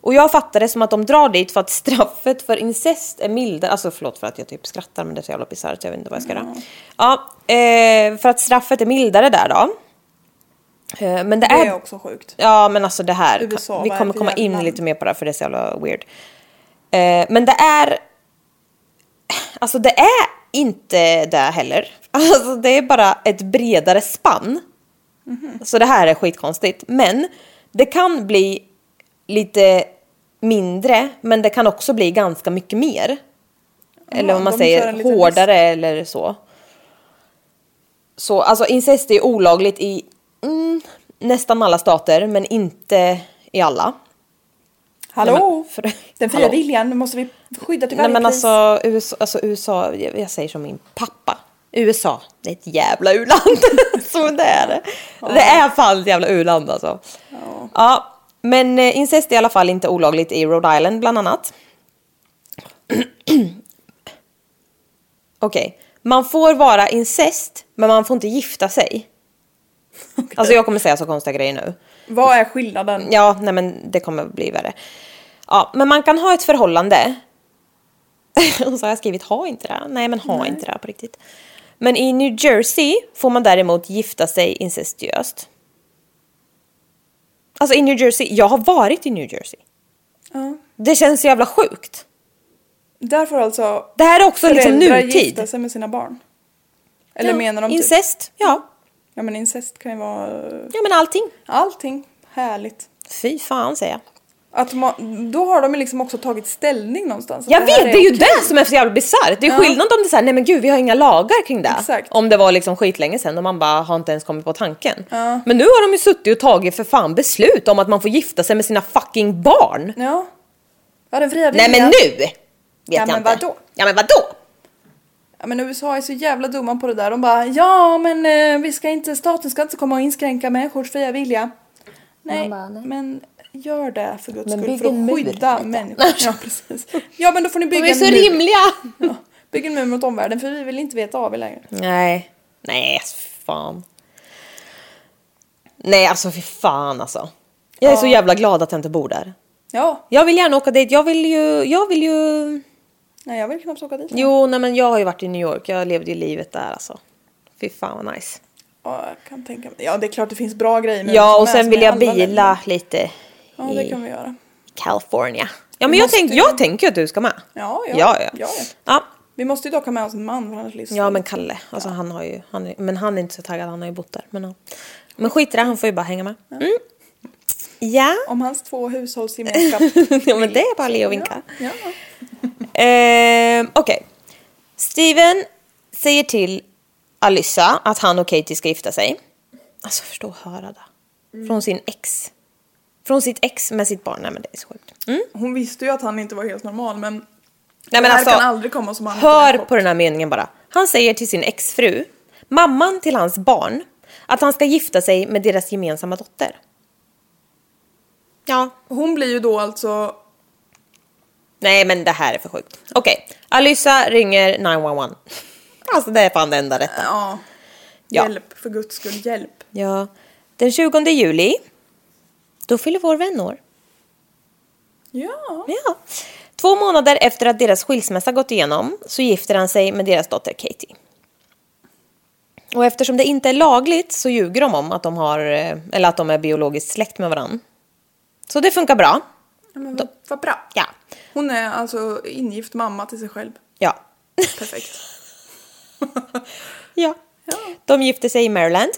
Och jag fattar det som att de drar dit för att straffet för incest är mildare. Alltså förlåt för att jag typ skrattar men det är så jävla bisarrt jag vet inte vad jag ska göra. Ja, eh, för att straffet är mildare där då. Eh, men det, Det är... är också sjukt. Ja men alltså det här, USA, vi kommer komma in land? lite mer på det här för det är så jävla weird. Eh, men det är, alltså det är inte det heller. Alltså det är bara ett bredare spann. Mhm. Så det här är skitkonstigt. Men det kan bli lite mindre, men det kan också bli ganska mycket mer. eller om man säger hårdare eller så. Så alltså incest är olagligt i mm, nästan alla stater, men inte i alla. Hallå? Nej, men för- Den fria Hallå? viljan måste vi skydda till Nej varje men pris. alltså USA, alltså USA, jag jag säger som min pappa. USA, det är ett jävla u-land. Så det är det. Det är fan ett jävla u-land alltså. Ja. men eh, incest är i alla fall inte olagligt i Rhode Island bland annat. Okej, man får vara incest, men man får inte gifta sig. Alltså jag kommer säga så konstiga grejer nu. Vad är skillnaden? Ja, nej men det kommer bli värre. Ja, men man kan ha ett förhållande. Och så har jag skrivit ha inte det. Nej, men ha inte det på riktigt. Men i New Jersey får man däremot gifta sig incestuöst. Alltså i New Jersey, jag har varit i New Jersey. Ja. Det känns så jävla sjukt. Där får alltså Det här är också liksom nutid. gifta sig med sina barn. Eller Ja, menar de typ? Incest, ja. Ja men incest kan ju vara Ja men allting. allting. Härligt. Fy fan säger jag. Att man, då har de liksom också tagit ställning någonstans. Jag här vet, det är ju okej. det som är så jävla bisarrt. Det är Ja. skillnad om det är såhär, nej men gud vi har inga lagar kring det. Exakt. Om det var liksom skitlänge sedan och man bara har inte ens kommit på tanken. Ja. Men nu har de ju suttit och tagit för fan beslut om att man får gifta sig med sina fucking barn. Ja. Ja den fria Nej men nu! Vet Ja, jag men inte. vadå? Ja men vadå? Ja men USA är så jävla dumma på det där. De bara ja men eh, vi ska inte, staten ska inte komma och inskränka människors fria vilja. Nej, bara, nej. men gör det för guds Men skull för att mur, skydda du. människor. Ja precis. Ja men då får ni De bygga är en så mur. rimliga! Ja, bygg en mur mot omvärlden för vi vill inte veta av er längre. Nej. Nej, fan. Nej alltså fy fan alltså. Jag är så jävla glad att jag inte bor där. Ja, Jag vill gärna åka dit. Jag vill ju, jag vill ju Nej, jag vill knappt åka dit. Jo, nej men jag har ju varit i New York. Jag levde ju livet där alltså. Fy fan vad nice. Ja, jag kan tänka mig. Ja, det är klart det finns bra grejer med Ja, att och sen vill jag bila länder. lite Ja, det i kan vi göra. California. Ja, men jag, tänk, ju- jag tänker att du ska med. Ja, ja. Ja, ja. ja, ja. Ja, Vi måste ju dock ha med oss en man annars blir det ja men Kalle. Alltså han har ju, han är, men han är inte så taggad, han har ju bott där. Men, ja. men skit i det, han får ju bara hänga med. Mm. Ja. Om hans två hushållsgemenskap. ja, men det är bara Leo vinka. ja. Ehm, Okej. Steven säger till Alyssa att han och Katie ska gifta sig. Alltså förstå och höra det. Från sin ex. Från sitt ex med sitt barn. Nej men det är så sjukt. Mm. Hon visste ju att han inte var helt normal men Nej, det men här alltså, kan aldrig komma som annat Hör på den här meningen bara. Han säger till sin exfru, mamman till hans barn, att han ska gifta sig med deras gemensamma dotter. Ja, Hon blir ju då alltså... nej men det här är för sjukt. Okej, Alyssa ringer 911. Alltså det är fan det enda rätta. Ja. Ja. Hjälp, för guds skull, hjälp. Ja, den 20 juli, då fyller vår vän år. Ja. Ja. Två månader efter att deras skilsmässa gått igenom så gifter han sig med deras dotter Katie. Och eftersom det inte är lagligt så ljuger de om att de, har, eh, eller att de är biologiskt släkt med varandra. Så det funkar bra. ja men vad, vad bra. Ja. Hon är alltså ingift mamma till sig själv. Ja. Perfekt. ja. De gifter sig i Maryland.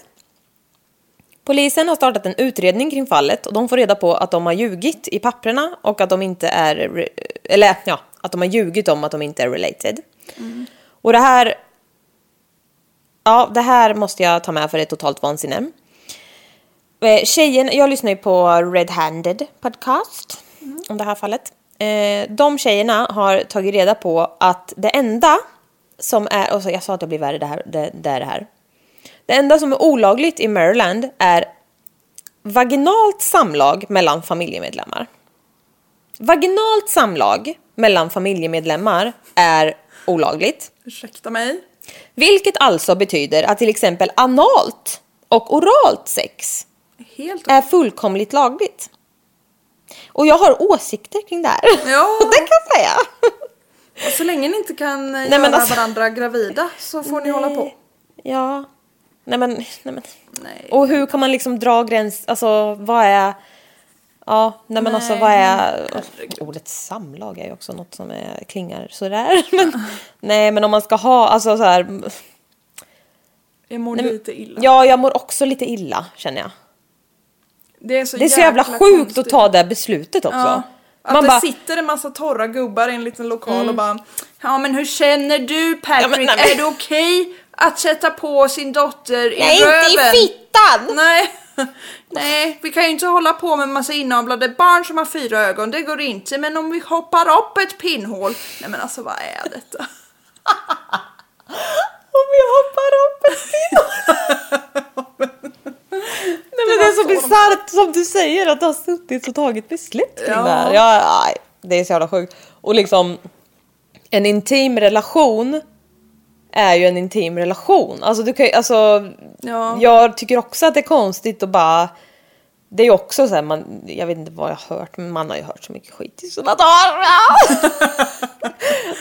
Polisen har startat en utredning kring fallet och de får reda på att de har ljugit i papperna och att de inte är, eller ja, att de har ljugit om att de inte är related. Och det här, ja, det här måste jag ta med för det är totalt vansinne. Eh, Tjejen, jag lyssnar ju på Red Handed podcast om det här fallet. Eh, De tjejerna har tagit reda på att det enda som är, och så jag sa att det blir värre det här, det, det är det här. Det enda som är olagligt i Maryland är vaginalt samlag mellan familjemedlemmar. Vaginalt samlag mellan familjemedlemmar är olagligt. Ursäkta mig. Vilket alltså betyder att till exempel analt och oralt sex Helt är fullkomligt lagligt. Och jag har åsikter kring det här. Ja. det kan jag säga. Och så länge ni inte kan men göra alltså- varandra gravida så får ni hålla på. Ja. Nej men, nej men. Nej. Och hur kan man liksom dra gräns, alltså vad är... Ja, nej men alltså Nej, vad är... Ordet samlag är ju också något som är, klingar sådär. Men, nej men om man ska ha, alltså så här... Jag mår Nej, lite illa. Ja, jag mår också lite illa känner jag. Det är så, Det är så jävla sjukt att konstigt. ta det beslutet också. Ja. Att Man det bara, sitter en massa torra gubbar i en liten lokal och bara Ja men hur känner du Patrick? Ja, men- nej, Är det okej att sätta på sin dotter i nej röven? inte i fittan! Nej. Nej, vi kan ju inte hålla på med massa inavlade barn som har fyra ögon, det går inte. Men om vi hoppar upp ett pinnhål. Nej men alltså vad är detta? Om vi hoppar upp ett Nej men det är så bisarrt som du säger att du har suttit och tagit beslut kring Ja. det här. Ja, nej, det är så jävla sjukt. Och liksom en intim relation är ju en intim relation. Alltså du kan alltså Ja. jag tycker också att det är konstigt att bara det är ju också så här, man, jag vet inte vad jag har hört, men man har ju hört så mycket skit i sådana dagar.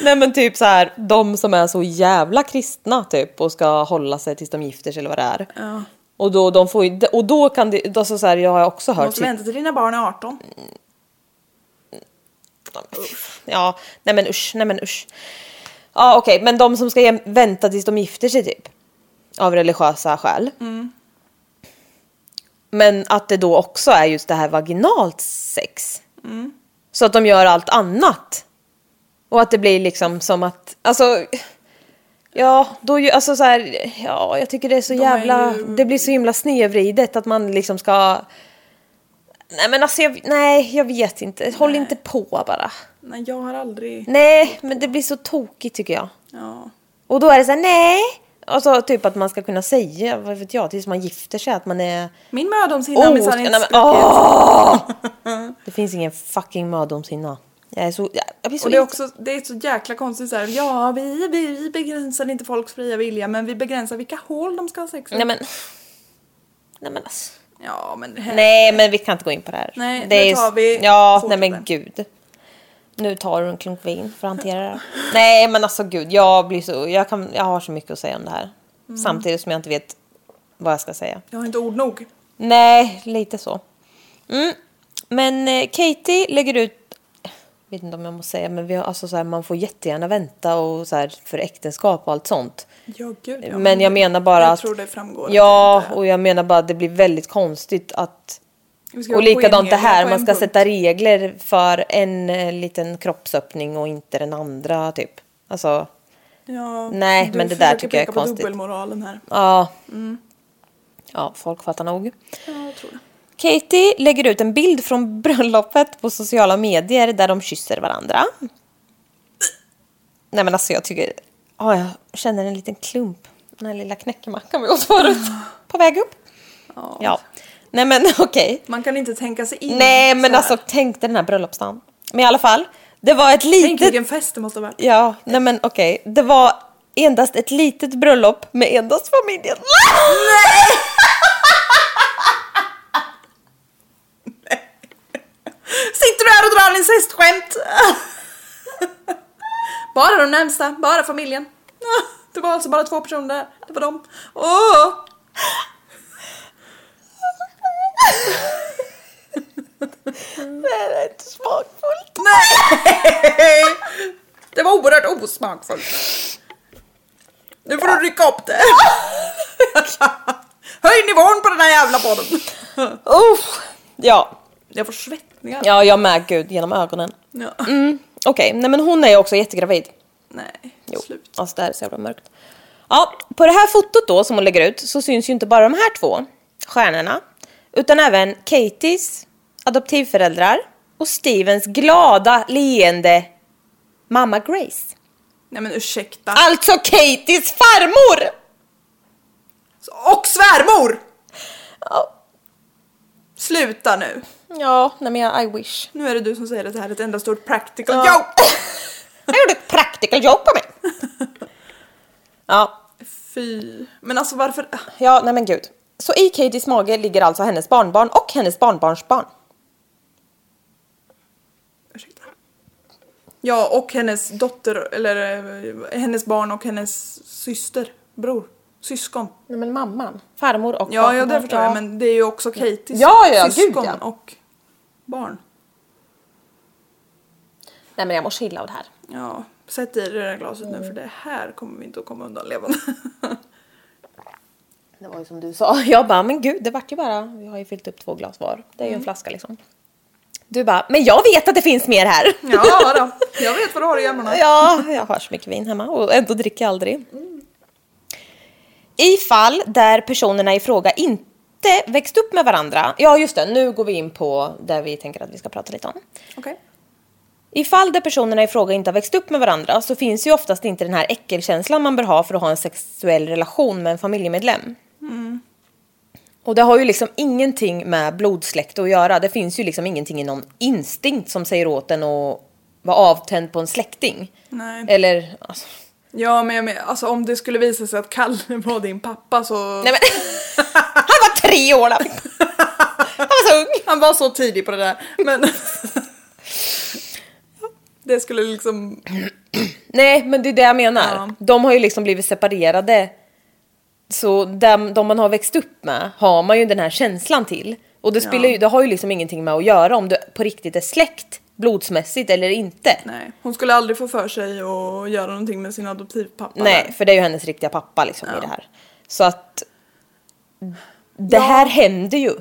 Nej men typ så här, de som är så jävla kristna typ och ska hålla sig tills de gifter sig eller vad det är. Ja. Och då, de får ju, och då kan det, alltså så här, jag har också hört måste vänta till dina barn är 18. Ja, nej men usch, nej men usch. Ja okej, men de som ska vänta tills de gifter sig typ. Av religiösa skäl. Men att det då också är just det här vaginalt sex. Så att de gör allt annat. Och att det blir liksom som att, alltså. Ja, då ju, alltså så här, ja jag tycker det är så är jävla, ju- det blir så himla snedvridet att man liksom ska Nej men alltså jag, nej jag vet inte, håll inte på bara. Nej jag har aldrig... Nej, men det blir så tokigt tycker jag. Ja. Och då är det så här, nej. Alltså typ att man ska kunna säga, vad vet jag, tills man gifter sig att man är... Min mödomshinna Oh, minsann nej, inte spruckit. åh! Det finns ingen fucking mödomshinna. Jag är så, jag, jag blir så Och det är också det är så jäkla konstigt så här. Ja, vi, vi, vi begränsar inte folks fria vilja, men vi begränsar vilka hål de ska ha sex i. Nej men... Nej men alltså. Ja, men här... Nej men vi kan inte gå in på det här. Nej, det nu tar vi- Ja, nej men gud. Nu tar du en klunk vin för att hantera det. Nej men alltså gud, jag blir så, jag, kan, jag har så mycket att säga om det här. Samtidigt som jag inte vet vad jag ska säga. Jag har inte ord nog. Nej, lite så. Mm. Men eh, Katie lägger ut, vet inte om jag måste säga, men vi har, alltså, så här, man får jättegärna vänta och, så här, för äktenskap och allt sånt. Ja, gud, ja, men jag menar bara jag att... tror det framgår. Ja, det och jag menar bara att det blir väldigt konstigt att... Och likadant det här, man ska punkt. sätta regler för en eh, liten kroppsöppning och inte den andra typ. Alltså, Ja, Nej, du men det där försöker tycker jag är peka på konstigt. dubbelmoralen här. ja. Mm. Ja, folk fattar nog. Ja, jag tror det. Katie lägger ut en bild från bröllopet på sociala medier där de kysser varandra. Nej men alltså jag tycker, ja, jag känner en liten klump. Den här lilla knäckemackan vi åt förut. På väg upp. Ja. Nej men okej. Man kan inte tänka sig in Nej men alltså tänk dig den här bröllopsdagen. Men i alla fall, det var ett Tänk litet... vilken fest det måste ha varit. Ja, nej men okej. Det var endast ett litet bröllop med endast familjen. Sitter du här och drar incestskämt? bara de närmsta, bara familjen. Det var alltså bara två personer där. Det var dem. Åh! Det är inte smakfullt. Nej! Det var oerhört osmakfullt. Nu får du rycka upp det. Höj nivån på den här jävla podden. Uff. Ja. Jag får svettningar. ja, jag med gud genom ögonen. Ja. Mm, Okej, nej men hon är också jättegravid. Nej, Jo, slut. alltså det här är så jävla mörkt. Ja, på det här fotot då som hon lägger ut så syns ju inte bara de här två stjärnorna utan även Katies adoptivföräldrar och Stevens glada leende mamma Grace. Nej men ursäkta. Alltså Katies farmor! Och svärmor! Ja, Sluta nu. Ja nej men jag, I wish. Nu är det du som säger att det här är ett enda stort practical Ja. joke. Jag gjorde ett practical jobb på mig. Ja, Fy. Men alltså varför? ja nej men gud. Så i Katies mage ligger alltså hennes barnbarn och hennes barnbarnsbarn. Ursäkta. Ja, och hennes dotter, eller eh, hennes barn och hennes syster, bror, syskon. Nej men mamman, farmor och Ja, ja det förstår jag, men det är ju också Katies Ja, ja, gud, syskon ja. och barn. Nej men jag mår så illa av det här. Ja, sätt i det där glaset nu för det här kommer vi inte att komma undan levande. Det var ju som du sa. Jag bara, men gud, det vart ju bara, vi har ju fyllt upp två glas var. Det är ju en flaska liksom. Du bara, men jag vet att det finns mer här. ja då, jag vet vad du har i gömmorna. Ja, jag har så mycket vin hemma och ändå dricker jag aldrig. I fall där personerna i fråga inte växt upp med varandra. Ja, just det. Nu går vi in på där vi tänker att vi ska prata lite om. Okej. I fall där personerna i fråga inte har växt upp med varandra så finns ju oftast inte den här äckelkänslan man bör ha för att ha en sexuell relation med en familjemedlem. Och det har ju liksom ingenting med blodsläkt att göra. Det finns ju liksom ingenting i någon instinkt som säger åt en att vara avtänd på en släkting. Nej. Eller, alltså, Ja, men jag menar, alltså om det skulle visa sig att Kalle var din pappa så... nej men, han var tre år då. Han var så ung. Han var så tidig på det där. Men... det skulle liksom... Nej, men det är det jag menar. Ja. De har ju liksom blivit separerade. Så dem, de man har växt upp med har man ju den här känslan till. Och det, spelar ju, det har ju liksom ingenting med att göra om du på riktigt är släkt blodsmässigt eller inte. Nej, hon skulle aldrig få för sig att göra någonting med sin adoptivpappa. Nej, där. för det är ju hennes riktiga pappa liksom i det här. Så att det Ja. här händer ju.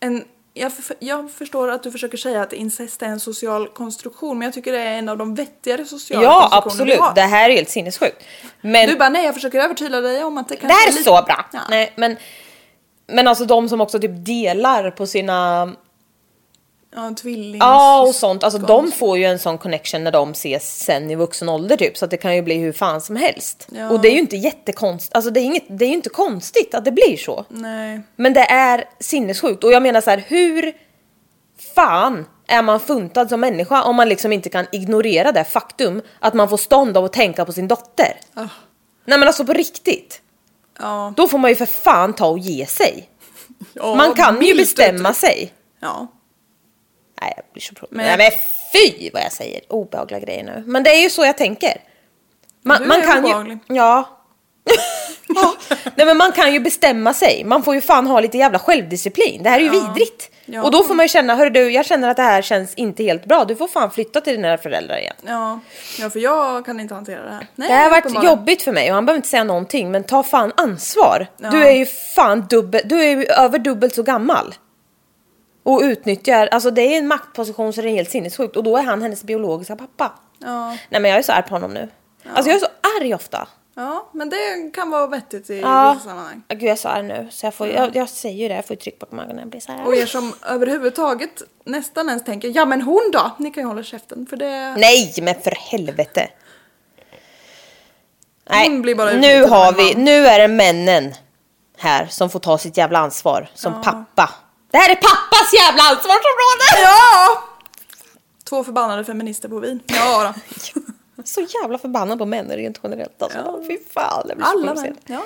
En, jag, jag förstår att du försöker säga att incest är en social konstruktion, men jag tycker det är en av de vettigare sociala Ja, konstruktioner vi absolut. Det här är helt sinnessjukt. Men Du bara nej, jag försöker övertyga dig om att det det kanske här är lite- så bra. Ja. Nej, men, men alltså de som också typ delar på sina Ja, tvilling. Ja och sånt, alltså de får ju en sån connection när de ses sen i vuxen ålder typ så att det kan ju bli hur fan som helst. Ja. Och det är ju inte jättekonstigt, alltså det är, inget, det är ju inte konstigt att det blir så. Nej. Men det är sinnessjukt och jag menar så här, hur fan är man funtad som människa om man liksom inte kan ignorera det faktum att man får stånd av att tänka på sin dotter? Ah. Nej men alltså på riktigt. Ja. Då får man ju för fan ta och ge sig. Ja, man kan ju bestämma sig. Ja. Nej jag blir så pro- Men- Nej men Fy vad jag säger obehagliga grejer nu. Men det är ju så jag tänker. Man, Du man är kan obehaglig. ju... Ja. ja. Nej men man kan ju bestämma sig. Man får ju fan ha lite jävla självdisciplin. Det här är ju Ja. vidrigt. Ja. Och då får man ju känna, hörru du, jag känner att det här känns inte helt bra. Du får fan flytta till dina föräldrar igen. Ja. ja, för jag kan inte hantera det här. Nej, Det här har varit jobbigt för mig och han behöver inte säga någonting men ta fan ansvar. Ja. Du är ju fan dubbel, du är ju över dubbelt så gammal. Och utnyttjar, alltså det är en maktposition så det är helt sinnessjukt och då är han hennes biologiska pappa. Ja. Nej men jag är så arg på honom nu. Alltså jag är så arg ofta. ja, men det kan vara vettigt i Ja. vissa sammanhang. Gud jag är så arg nu så jag, får, jag, jag säger ju det, jag får ju tryck bakom ögonen. Jag blir så här. Och er som överhuvudtaget nästan ens tänker, ja men hon då? Ni kan ju hålla käften för det... Nej men för helvete. Nej, nu har vi, nu är det männen här som får ta sitt jävla ansvar som pappa. Det här är pappas jävla ansvarsområde! Ja! Två förbannade feminister på vin. Ja då. Så jävla förbannad på män rent generellt alltså. Ja. Fy fan, jag blir så Alla män. Ja.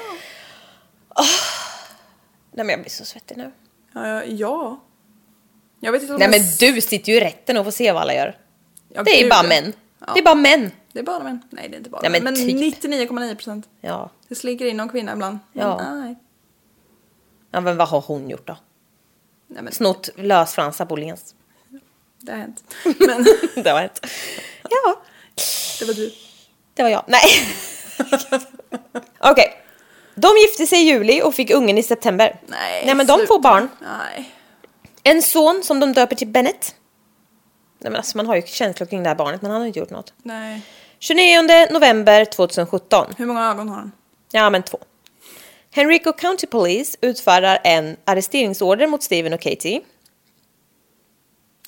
Nej men jag blir så svettig nu. Ja, ja, ja. Jag vet inte om Nej jag men du sitter ju i rätten och får se vad alla gör. Ja, det är ju bara män. Ja. Det är bara män. Det är bara män. Nej det är inte bara Nej, men men, typ. 99,9 procent. Ja. Det slinker in någon kvinna ibland. Men Ja. Nej. ja men vad har hon gjort då? Nej men Snott lösfransar på Åhléns. det har hänt. Men det var ett. Ja. det var du. Det var jag. Nej. Okej. De gifte sig i juli och fick ungen i september. Nej, Nej men de får barn. Nej. En son som de döper till Bennett. Nej men alltså man har ju känslor kring det här barnet men han har inte gjort något. Nej. 29 november 2017. Hur många ögon har han? Ja men två. Henrico County Police utfärdar en arresteringsorder mot Steven och Katie.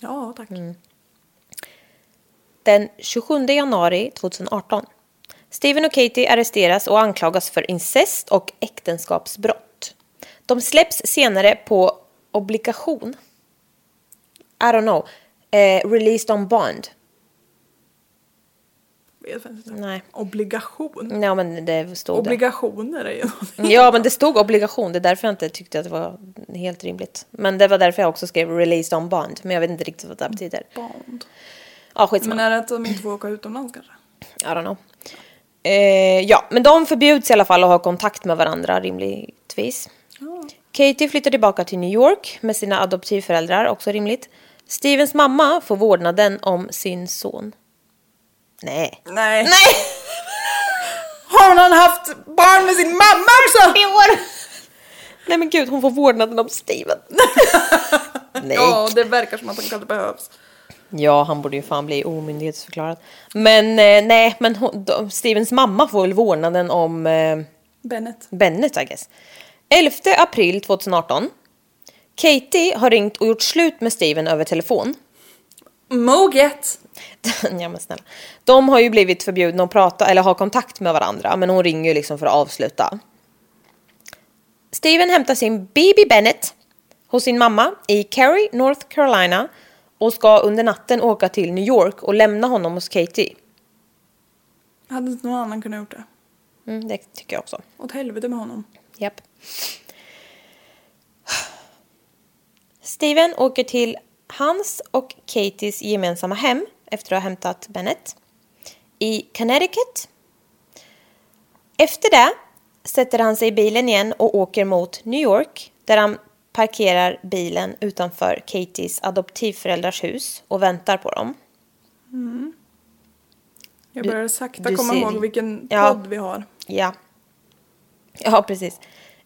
Ja, tack. Mm. Den 27 januari 2018. Steven och Katie arresteras och anklagas för incest och äktenskapsbrott. De släpps senare på obligation. I don't know. Eh, released on bond. Vet inte. Nej. Obligation. Ja men det stod det. Obligationer är ju Ja men det stod obligation. Det är därför jag inte tyckte att det var helt rimligt. Men det var därför jag också skrev released on bond. Men jag vet inte riktigt vad det betyder. bond. Ja skitsamma. Men är det att de inte får åka utomlands kanske? I don't know. Eh, ja, men de förbjuds i alla fall att ha kontakt med varandra rimligtvis. Katie flyttar tillbaka till New York med sina adoptivföräldrar, också rimligt. Stevens mamma får vårdnaden om sin son. Nej. Nej. Nej! Har han haft barn med sin mamma också? år! Nej men gud, hon får vårdnaden om Steven. Nej. Ja, det verkar som att han kanske behövs. Ja, han borde ju fan bli omyndighetsförklarad. Men eh, nej, men hon, de, Stevens mamma får väl vårdnaden om eh, Bennett. Bennett, I guess. 11 april 2018. Katie har ringt och gjort slut med Steven över telefon. Moget. ja men snälla. De har ju blivit förbjudna att prata eller ha kontakt med varandra, men hon ringer ju liksom för att avsluta. Steven hämtar sin baby Bennett hos sin mamma i Cary, North Carolina och ska under natten åka till New York och lämna honom hos Katie. Hade inte någon annan kunnat gjort det? Mm, det tycker jag också. Åt helvete med honom. Japp. Steven åker till hans och Katies gemensamma hem efter att ha hämtat Bennett i Connecticut. Efter det sätter han sig i bilen igen och åker mot New York där han parkerar bilen utanför Katies adoptivföräldrars hus och väntar på dem. Jag Du- börjar sakta du komma ser- ihåg vilken Ja. podd vi har. Ja. Ja, precis.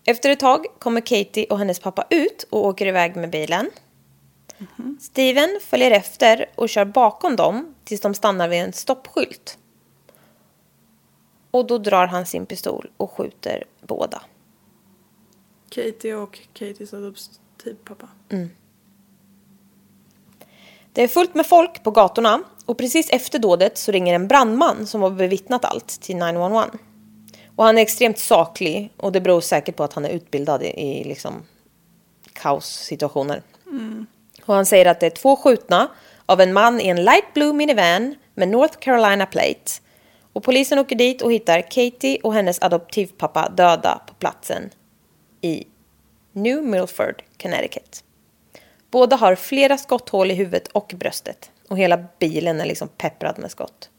Efter ett tag kommer Katie och hennes pappa ut och åker iväg med bilen. Steven följer efter och kör bakom dem tills de stannar vid en stoppskylt. Och då drar han sin pistol och skjuter båda. Katie och Katies adoptivpappa. Det är fullt med folk på gatorna och precis efter dådet så ringer en brandman som har bevittnat allt till 911. Och han är extremt saklig och det beror säkert på att han är utbildad i, i liksom kaossituationer. Och han säger att det är två skjutna av en man i en light blue minivan med North Carolina plate. Och polisen åker dit och hittar Katie och hennes adoptivpappa döda på platsen i New Milford, Connecticut. Båda har flera skotthål i huvudet och bröstet. Och hela bilen är liksom pepprad med skott.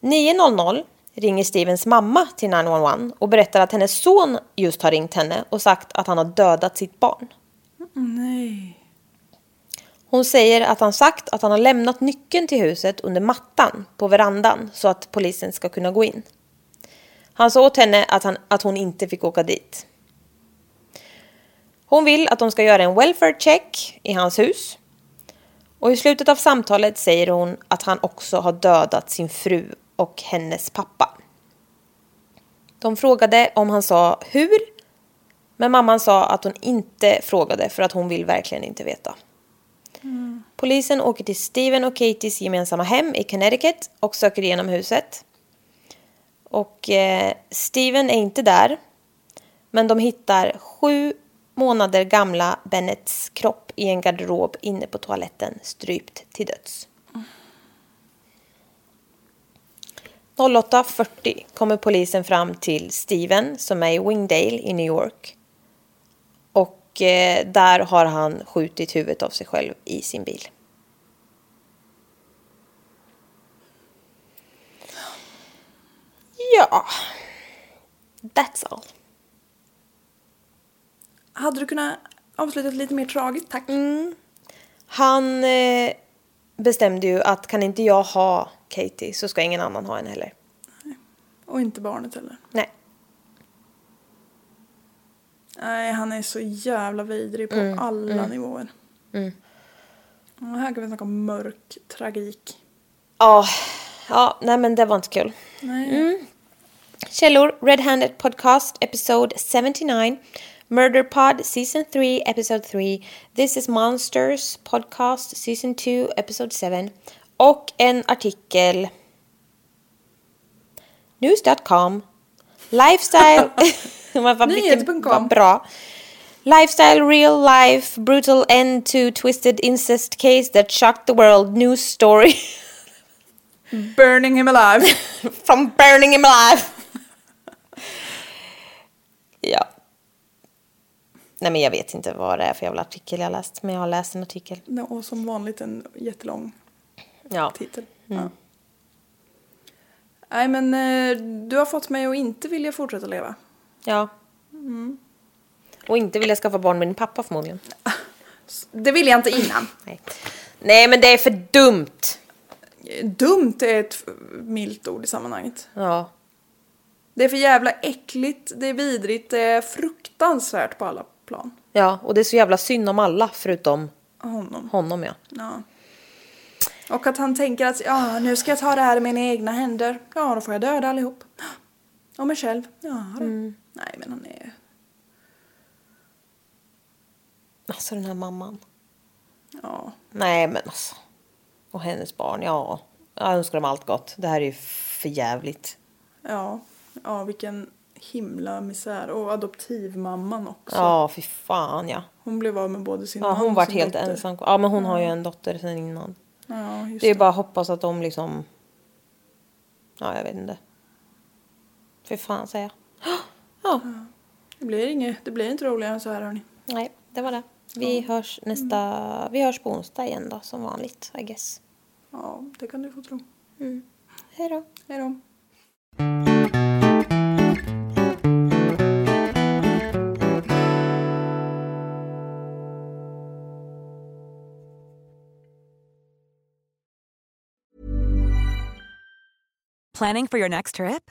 9.00 ringer Stevens mamma till 911 och berättar att hennes son just har ringt henne och sagt att han har dödat sitt barn. Nej. Hon säger att han sagt att han har lämnat nyckeln till huset under mattan på verandan så att polisen ska kunna gå in. Han sa åt henne att, han, att hon inte fick åka dit. Hon vill att de ska göra en welfare check i hans hus. Och i slutet av samtalet säger hon att han också har dödat sin fru och hennes pappa. De frågade om han sa hur, men mamman sa att hon inte frågade för att hon vill verkligen inte veta. Polisen åker till Steven och Katies gemensamma hem i Connecticut och söker igenom huset. Och eh, Steven är inte där, men de hittar sju månader gamla Bennets kropp i en garderob inne på toaletten, strypt till döds. 08.40 kommer polisen fram till Steven som är i Wingdale i New York. Och eh, där har han skjutit huvudet av sig själv i sin bil. Ja, that's all. Hade du kunnat avsluta lite mer tragiskt, tack? Han eh, bestämde ju att kan inte jag ha Katie så ska ingen annan ha henne heller. Och inte barnet heller. Nej. Nej, han är så jävla vidrig på alla nivåer. Och här kan vi snacka om mörk tragik. Ja, ja, nej men det var inte kul. Nej. Källor, Red Handed Podcast, Episode 79. Murder Pod, Season 3, Episode 3. This is Monsters Podcast, Season 2, Episode 7. Och en artikel. News.com. Lifestyle. Vad- vad- bra. Lifestyle, real life, brutal end to twisted incest case that shocked the world. News story. Burning him alive. From burning him alive. ja. Nej men jag vet inte vad det är för jävla artikel jag läst. Men jag har läst en artikel. och som vanligt en jättelång Ja. titel. Ja. Nej men eh, du har fått mig att inte vilja fortsätta leva. Ja. Och inte vill jag skaffa barn med din pappa förmodligen. Det ville jag inte innan. Nej. Nej men det är för dumt. Dumt är ett milt ord i sammanhanget. Ja. Det är för jävla äckligt, det är vidrigt, det är fruktansvärt på alla plan. Ja och det är så jävla synd om alla förutom Honom. honom ja. Ja. Och att han tänker att ja, nu ska jag ta det här i mina egna händer. Ja, då får jag döda allihop. Och mig själv. Ja, då. Nej, men han är... Alltså den här mamman. Ja. Nej men alltså. Och hennes barn, ja. Jag önskar dem allt gott. Det här är ju för jävligt. Ja. Ja, vilken himla misär. Och adoptivmamman också. Ja, fy fan ja. Hon blev av med både sin Ja, man hon och sin helt dotter. ensam. Ja, men hon har ju en dotter sen innan. Ja, just Det är det. bara att hoppas att de liksom... Ja, jag vet inte. Fy fan säger jag. Ja, Det blir, inget, det blir inte roligare än så här hörni. nej, det var det. Vi hörs nästa... Vi hörs på onsdag igen då, som vanligt, I guess. Ja, det kan du få tro. Hej då. Hej då. Planning for your next trip?